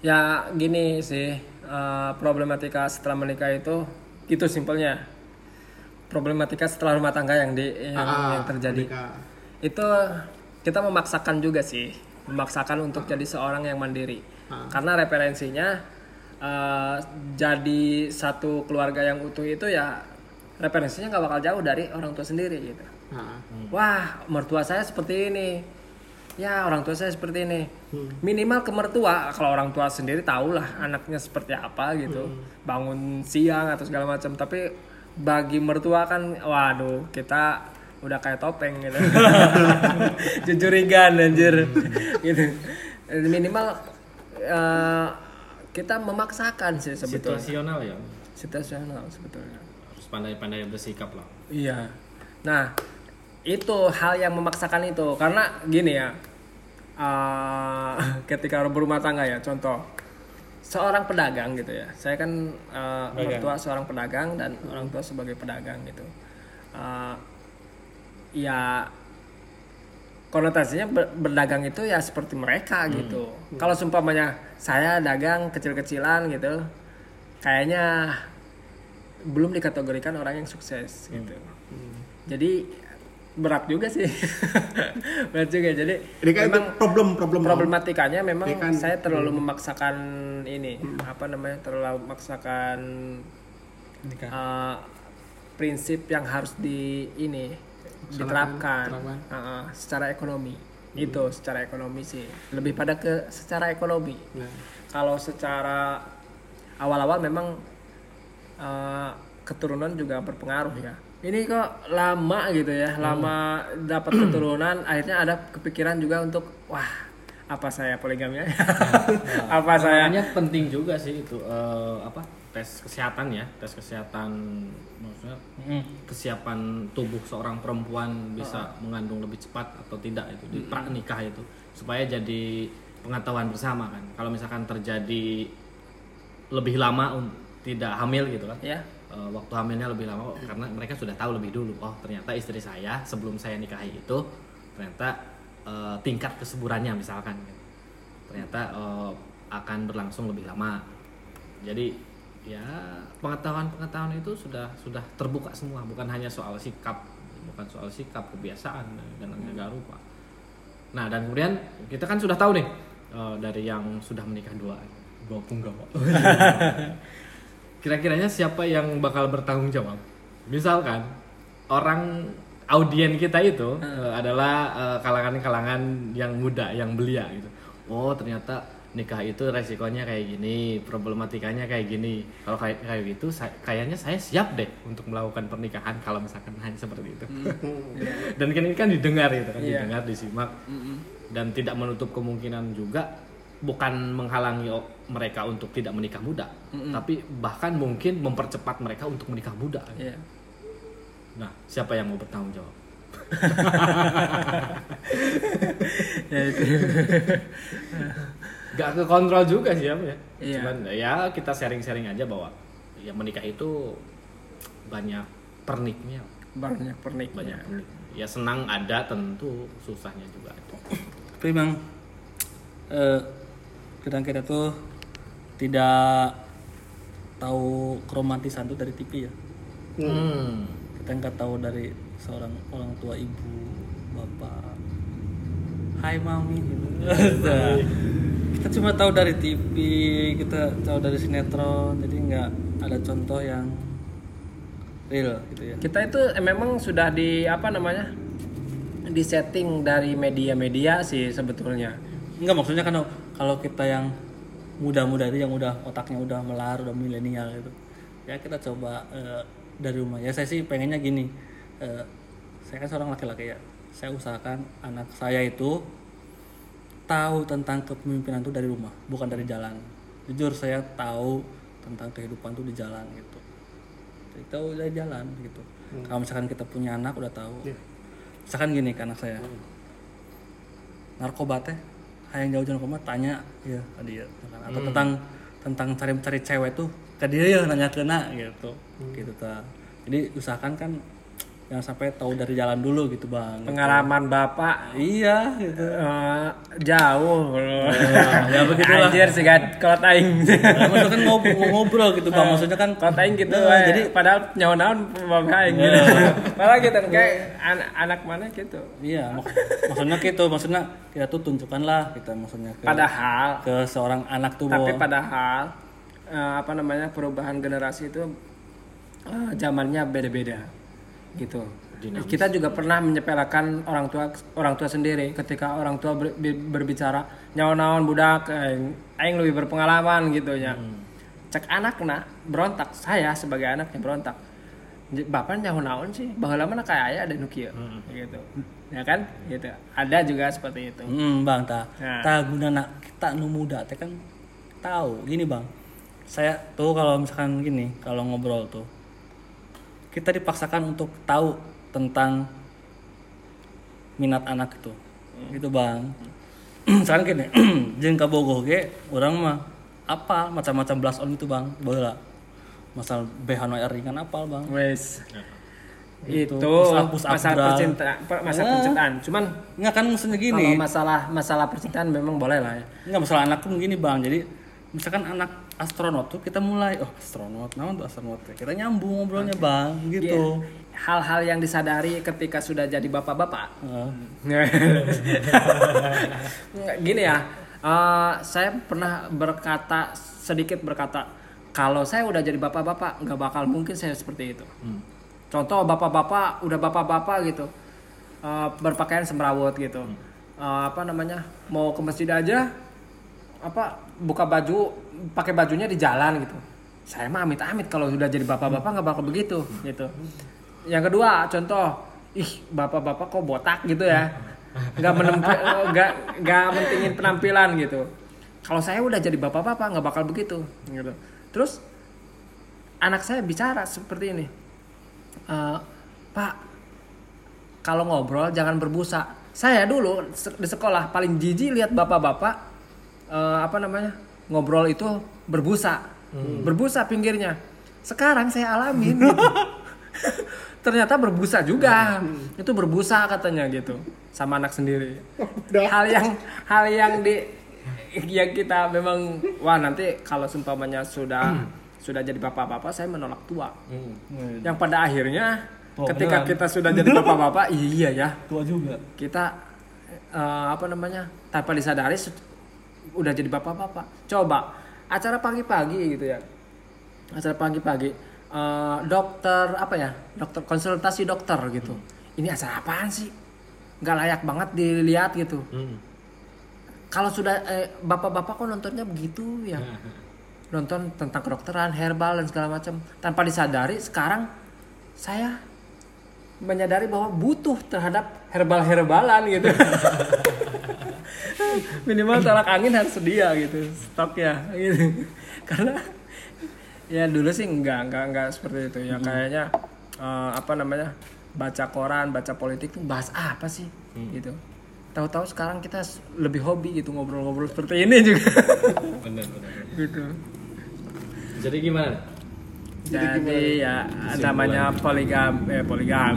Ya gini sih eh, problematika setelah menikah itu itu simpelnya. Problematika setelah rumah tangga yang di yang, Ah, yang terjadi. menikah. itu kita memaksakan juga sih memaksakan untuk jadi seorang yang mandiri. Ah. karena referensinya eh, jadi satu keluarga yang utuh itu ya referensinya nggak bakal jauh dari orang tua sendiri gitu. Nah, wah mertua saya seperti ini. Ya orang tua saya seperti ini. Hmm. minimal ke mertua. Kalau orang tua sendiri tahulah anaknya seperti apa gitu. Hmm. bangun siang atau segala macam. Tapi bagi mertua kan waduh kita udah kayak topeng gitu. Jujurigan anjir. Gitu. Minimal eh, kita memaksakan sih sebetulnya. Situasional ya. Situasional sebetulnya. Harus pandai-pandai bersikap lah. Iya. Nah, itu hal yang memaksakan itu. Karena gini ya. eh, ketika berumah tangga ya, contoh seorang pedagang gitu ya. Saya kan eh, mertua seorang pedagang dan orang tua sebagai pedagang gitu. Eh, ya konotasinya ber- berdagang itu ya seperti mereka gitu. Kalau seumpamanya saya dagang kecil-kecilan gitu, kayaknya belum dikategorikan orang yang sukses gitu. Jadi berat juga sih, berat juga. Jadi ini kan memang problem problem problematikanya memang kan- saya terlalu memaksakan ini apa namanya terlalu memaksakan uh, prinsip yang harus di ini diterapkan. Terapkan. uh, secara ekonomi. Itu secara ekonomi sih. Lebih pada ke secara ekonomi. Nah, kalau secara awal-awal memang uh, keturunan juga berpengaruh ya. Ini kok lama gitu ya lama dapat keturunan akhirnya ada kepikiran juga untuk wah apa saya poligami? Ya apa saya? Penting juga sih itu eh, apa tes kesehatan ya tes kesehatan maksudnya kesiapan tubuh seorang perempuan bisa mengandung lebih cepat atau tidak itu di pra nikah itu supaya jadi pengetahuan bersama kan. Kalau misalkan terjadi lebih lama tidak hamil gitu kan. Ya eh, waktu hamilnya lebih lama karena mereka sudah tahu lebih dulu oh ternyata istri saya sebelum saya nikahi itu ternyata eh, tingkat kesuburannya misalkan gitu. ternyata eh, akan berlangsung lebih lama. Jadi ya pengetahuan pengetahuan itu sudah sudah terbuka semua. Bukan hanya soal sikap bukan soal sikap kebiasaan dan segala rupa. Nah dan kemudian kita kan sudah tahu nih eh, dari yang sudah menikah dua dua punggawa kira-kiranya siapa yang bakal bertanggung jawab? Misalkan orang audien kita itu eh, adalah eh, kalangan-kalangan yang muda, yang belia gitu. Oh ternyata nikah itu resikonya kayak gini, problematikanya kayak gini. Kalau kayak kayak gitu, saya- kayaknya saya siap deh untuk melakukan pernikahan kalau misalkan hanya seperti itu. dan kan ini kan didengar gitu kan, Iya. didengar, disimak, dan tidak menutup kemungkinan juga bukan menghalangi mereka untuk tidak menikah muda, tapi bahkan mungkin mempercepat mereka untuk menikah muda. Iya. Nah, siapa yang mau bertanggung jawab? Ya itu. Gak ke kontrol juga sih ya. ya. Iya. Cuman ya kita sharing-sharing aja bahwa ya menikah itu banyak perniknya, Banyak pernik. banyak pernik. Ya senang ada tentu, susahnya juga ada. tapi memang eh, kadang kita tuh tidak tahu keromantisan tuh dari TV ya Hmm. kita nggak tahu dari seorang orang tua ibu bapak Hai mami gitu. kita cuma tahu dari TV kita tahu dari sinetron jadi nggak ada contoh yang real gitu ya Kita itu eh, memang sudah di apa namanya? di setting dari media-media sih sebetulnya. Enggak maksudnya kan kalau kita yang muda-muda itu yang udah otaknya udah melar udah milenial gitu ya kita coba eh, dari rumah ya saya sih pengennya gini eh, saya kan seorang laki-laki ya saya usahakan anak saya itu tahu tentang kepemimpinan itu dari rumah bukan dari jalan. Jujur saya tahu tentang kehidupan tuh di jalan gitu. Jadi tahu dari jalan gitu. Kalau misalkan kita punya anak udah tahu. Misalkan gini ke anak saya. Narkoba teh yang jauh narkoba tanya ya ke dia misalkan. atau tentang tentang cari cari cewek tuh ke dia ya nanya kena gitu. Gitu ta. Jadi usahakan kan jangan sampai tahu dari jalan dulu gitu bang Pengalaman Bapak iya gitu eh, jauh. ya begitulah. Anjir sih kan kalau aing. Nah, maksudnya kan ngob- ngobrol gitu bang maksudnya kan Kalau aing gitu, Nah, eh, jadi padahal nyawa-naon bapak aing gitu. Malah gitu kayak anak, anak mana gitu. iya mak- maksudnya gitu maksudnya kita tuh tunjukkanlah kita maksudnya ke, Padahal ke seorang anak tuh tapi padahal eh, apa namanya perubahan generasi itu eh, zamannya beda-beda gitu. Kita juga pernah menyepelekan orang tua orang tua sendiri ketika orang tua ber- bi- berbicara nyawa naon budak? Aing aing lebih berpengalaman gitu ya. Cek anak nak berontak. Saya sebagai anaknya berontak. Bapak nyawa naon sih? Bahwa mana kayak ayah ada nukia gitu. Ya kan? Gitu. Ada juga seperti itu. Hmm, bang, ta, Nah. ta guna nak kita nu muda, teh kan tahu. Gini bang, saya tuh kalau misalkan gini, kalau ngobrol tuh, kita dipaksakan untuk tahu tentang minat anak itu, gitu bang. misalkan gini, jeung kabogoh ge, orang mah apa macam-macam blast on itu bang, bola. Masal BH noir ringan apal bang. wes Gitu. itu masalah bral. percintaan per- masalah percintaan cuman Enggak kan maksudnya kalau gini, masalah masalah percintaan memang boleh lah ya Enggak masalah anak pun gini bang jadi misalkan anak astronot tuh kita mulai oh astronot naon tuh astronot kita nyambung ngobrolnya bang gitu. Iya. hal-hal yang disadari ketika sudah jadi bapak-bapak. Nggak, gini ya eh, saya pernah berkata sedikit berkata kalau saya udah jadi bapak-bapak nggak bakal mungkin saya seperti itu. Contoh bapak-bapak udah bapak-bapak gitu eh, berpakaian semrawut gitu. Eh, apa namanya mau ke masjid aja apa buka baju pakai bajunya di jalan gitu. Saya mah amit-amit kalau sudah jadi bapak-bapak nggak bakal begitu gitu. Yang kedua contoh ih bapak-bapak kok botak gitu ya. Nggak menemp- nggak nggak mentingin penampilan gitu. Kalau saya udah jadi bapak-bapak nggak bakal begitu gitu. Terus anak saya bicara seperti ini "Eh, pak kalau ngobrol jangan berbusa. Saya dulu di sekolah paling jijik lihat bapak-bapak eh, apa namanya ngobrol itu berbusa. Berbusa pinggirnya. Sekarang saya alamin gitu. ternyata berbusa juga. Itu berbusa katanya gitu sama anak sendiri. Hal yang hal yang di yang kita memang wah nanti kalau seumpamanya sudah sudah jadi bapak-bapak saya menolak tua. Yang pada akhirnya Oh, ketika beneran. kita sudah jadi bapak-bapak iya ya. Tua juga. Kita eh, apa namanya tanpa disadari udah jadi bapak-bapak. Coba acara pagi-pagi gitu ya. Acara pagi-pagi eh, dokter apa ya dokter konsultasi dokter gitu. Ini acara apaan sih? Nggak layak banget dilihat gitu. Kalau sudah eh, bapak-bapak kok nontonnya begitu ya? Nonton tentang kedokteran herbal dan segala macam. Tanpa disadari sekarang saya menyadari bahwa butuh terhadap herbal herbalan gitu minimal tolak angin harus sedia gitu stoknya gitu. Karena ya dulu sih enggak enggak enggak seperti itu. Ya kayaknya eh, apa namanya baca koran baca politik tuh bahas apa sih? Gitu. Tahu-tahu sekarang kita lebih hobi gitu ngobrol-ngobrol seperti ini juga. Bener bener gitu. Jadi gimana? Jadi ya namanya poligam eh poligam.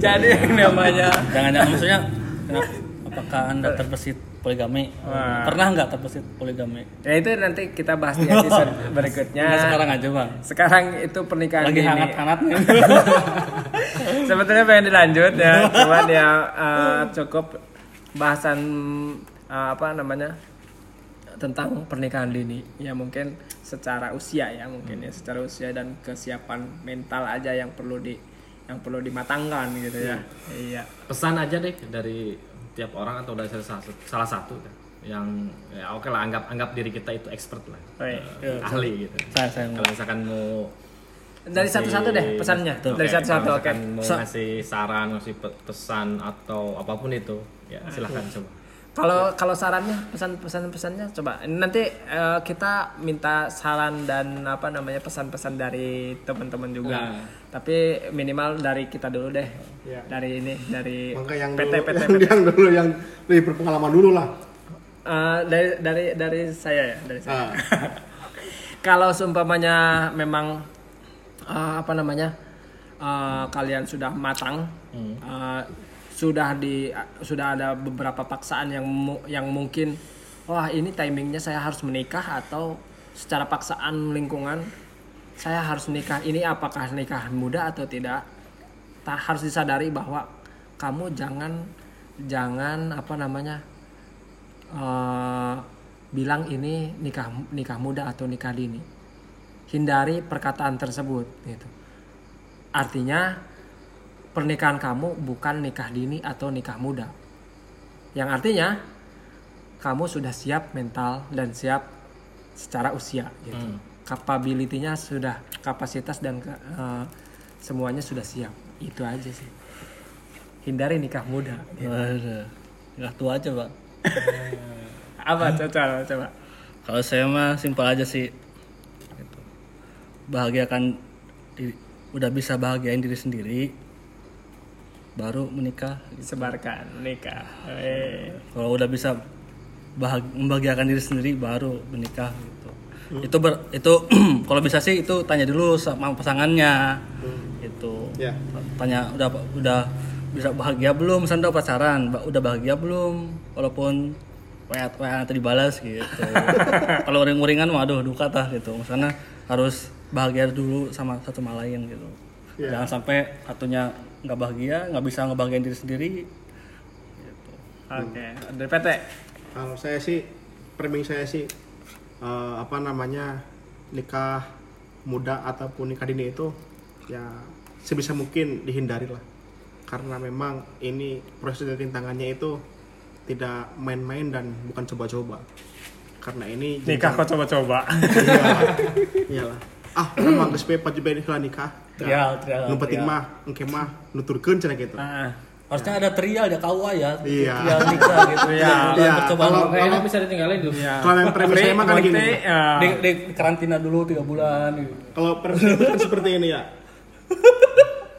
Jadi yang namanya jangan maksudnya kenapa, apakah anda terbesit poligami? Wah. Pernah nggak terbesit poligami? ya itu nanti kita bahas di episode berikutnya Nggak sekarang aja bang. sekarang itu pernikahan Lagi hangat-hangatnya. sebetulnya pengen dilanjut ya cuman ya eh, cukup bahasan eh, apa namanya tentang pernikahan dini ya mungkin secara usia ya mungkin ya secara usia dan kesiapan mental aja yang perlu di yang perlu dimatangkan gitu ya. Iya. Pesan aja deh dari tiap orang atau dari salah satu, salah satu deh, yang ya oke lah anggap anggap diri kita itu expert lah. Oke. Eh, ahli gitu. Saya saya kalau misalkan mau dari satu-satu deh pesannya. Oke, dari satu-satu oke. misalkan mau ngasih saran ngasih pe- pesan atau apa pun itu ya silahkan coba Kalau kalau sarannya pesan-pesan pesannya coba nanti eh, kita minta saran dan apa namanya pesan-pesan dari teman-teman juga. Nah. Tapi minimal dari kita dulu deh. Iya. Dari ini dari Maka yang PT dulu, PT. yang, yang dulu yang lebih berpengalaman dulu lah. Eh, dari dari dari saya ya, dari saya. Ah. kalau seumpamanya memang eh, apa namanya eh, kalian sudah matang eh, sudah di sudah ada beberapa paksaan yang yang mungkin wah ini timingnya saya harus menikah atau secara paksaan lingkungan saya harus menikah ini apakah nikah muda atau tidak tak harus disadari bahwa kamu jangan jangan apa namanya eh, bilang ini nikah nikah muda atau nikah dini. Hindari perkataan tersebut gitu. Artinya pernikahan kamu bukan nikah dini atau nikah muda. Yang artinya kamu sudah siap mental dan siap secara usia gitu. Hmm. Kapabilitinya sudah kapasitas dan eh, semuanya sudah siap. Itu aja sih. Hindari nikah muda. gitu. Waduh, nggak tua aja bang. Apa coba coba. Kalau saya mah simpel aja sih. Gitu. Bahagiakan diri, udah bisa bahagiain diri sendiri, baru menikah. Sebarkan nikah. Eh. Kalau udah bisa bahag- membahagiakan diri sendiri, baru menikah gitu. Itu ber, itu kalau bisa sih itu tanya dulu sama pasangannya. Gitu. Ya. Tanya udah udah bisa bahagia belum? Misalnya udah pacaran, udah bahagia belum? Walaupun WA WA nanti dibalas gitu. Kalau uring-uringan waduh duka tah gitu. Misalnya harus bahagia dulu sama satu sama lain gitu. Iya. Jangan sampai satunya nggak bahagia, nggak bisa ngebahagiain diri sendiri. Oke, dari PT. Kalau saya sih, framing saya sih eh, apa namanya nikah muda ataupun nikah dini itu ya sebisa mungkin dihindari lah. Karena memang ini proses dan rintangannya itu tidak main-main dan bukan coba-coba. Karena ini Nikah kok coba-coba. iyalah. Ah, memang bae pajubeh nikah nikah. Trial, trial, Nu penting trial. mah engke mah nuturkeun cenah gitu. Ah, Harusnya ada trial ya KUA ya. Iya. Trial nikah gitu. Iya. Bukan Iya, percobaan. kalau- kayaknya bisa ditinggalin dulu ya. Kalau yang premis saya mah kan gini. Ya, di, di karantina dulu tiga bulan gitu. Kalau premis kan seperti ini ya.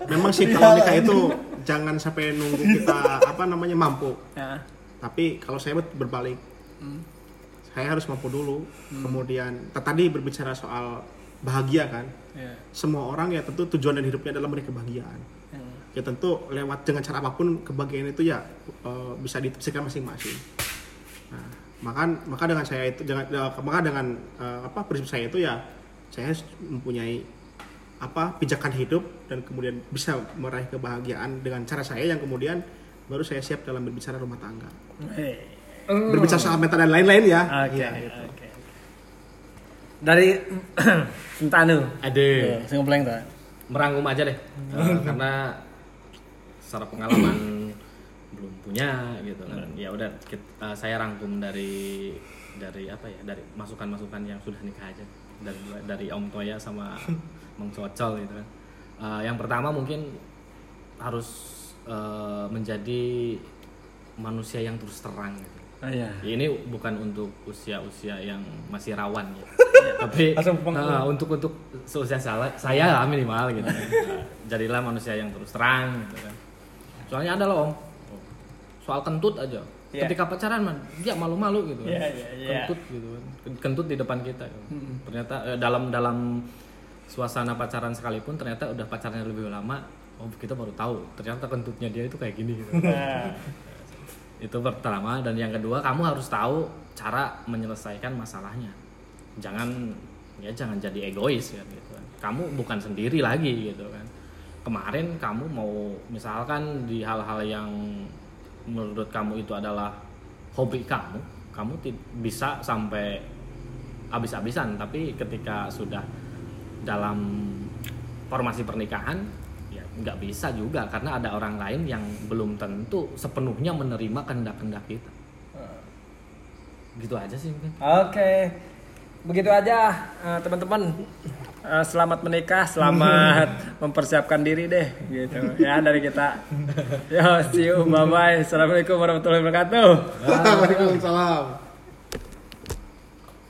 Memang sih kalau nikah itu jangan sampai nunggu kita apa namanya mampu. ya. Tapi kalau saya ber- berbalik, saya harus mampu dulu. Kemudian t- tadi berbicara soal bahagia kan. Ya. Semua orang ya tentu tujuan dan hidupnya adalah mereka kebahagiaan. Ya tentu lewat dengan cara apa pun kebahagiaan itu ya eh, bisa ditafsirkan masing-masing. Nah, maka maka dengan saya itu jangan eh, maka dengan eh, apa prinsip saya itu ya saya mempunyai apa pijakan hidup dan kemudian bisa meraih kebahagiaan dengan cara saya yang kemudian baru saya siap dalam berbicara rumah tangga. Eh. Berbicara soal mental dan lain-lain ya. Oke, Iya, gitu. oke. Dari Sentanu. ada Tuh, Saya ngebleng tak? merangkum aja deh. Eh, karena secara pengalaman belum punya gitu kan. Ya udah kit- eh, saya rangkum dari dari apa ya dari masukan-masukan yang sudah nikah aja. Dari dari Om Toya sama Mang Cocol gitu kan. Eh, yang pertama mungkin harus eh, menjadi manusia yang terus terang gitu Ah, iya. ini bukan untuk usia-usia yang masih rawan ya. Tapi nah, untuk untuk seusia saya, saya lah minimal gitu. Nah, jadilah manusia yang terus terang gitu kan. Soalnya ada loh Om. Soal kentut aja. Iya. Ketika pacaran man, dia malu-malu gitu. kan. Iya, iya, iya. Kentut gitu kan. Kentut di depan kita. gitu. Ternyata eh, dalam dalam suasana pacaran sekalipun ternyata udah pacarnya lebih lama, oh kita baru tahu ternyata kentutnya dia itu kayak gini gitu itu pertama dan yang kedua kamu harus tahu cara menyelesaikan masalahnya. Jangan ya jangan jadi egois kan gitu kan. kamu bukan sendiri lagi gitu kan. Kemarin kamu mau misalkan di hal-hal yang menurut kamu itu adalah hobi kamu kamu bisa sampai habis-habisan. Tapi ketika sudah dalam formasi pernikahan nggak bisa juga karena ada orang lain yang belum tentu sepenuhnya menerima kehendak-kehendak kita gitu aja sih mungkin Oke, begitu aja eh, teman-teman. Eh, selamat menikah, selamat mempersiapkan diri deh, gitu ya dari kita. Yo, see you, bye bye. Assalamualaikum warahmatullahi wabarakatuh. Waalaikumsalam.